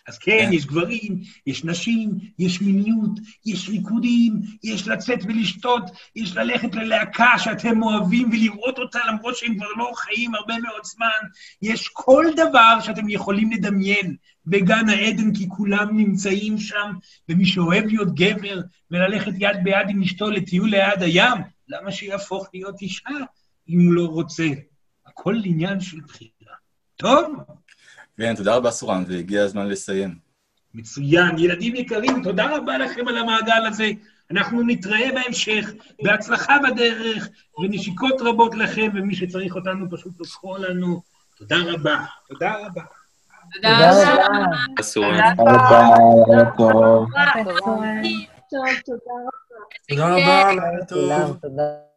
אז כן, כן, יש גברים, יש נשים, יש מיניות, יש ריקודים, יש לצאת ולשתות, יש ללכת ללהקה שאתם אוהבים ולראות אותה למרות שהם כבר לא חיים הרבה מאוד זמן. יש כל דבר שאתם יכולים לדמיין בגן העדן, כי כולם נמצאים שם, ומי שאוהב להיות גבר וללכת יד ביד עם אשתו לטיול ליד הים, למה שיהפוך להיות אישה אם הוא לא רוצה? הכל עניין של בחירה. טוב? כן, תודה רבה, סורן, והגיע הזמן לסיים. מצוין. ילדים יקרים, תודה רבה לכם על המעגל הזה. אנחנו נתראה בהמשך, בהצלחה בדרך, ונשיקות רבות לכם, ומי שצריך אותנו פשוט תוכחו לנו. תודה רבה. תודה רבה. תודה רבה. תודה רבה. תודה רבה. תודה רבה.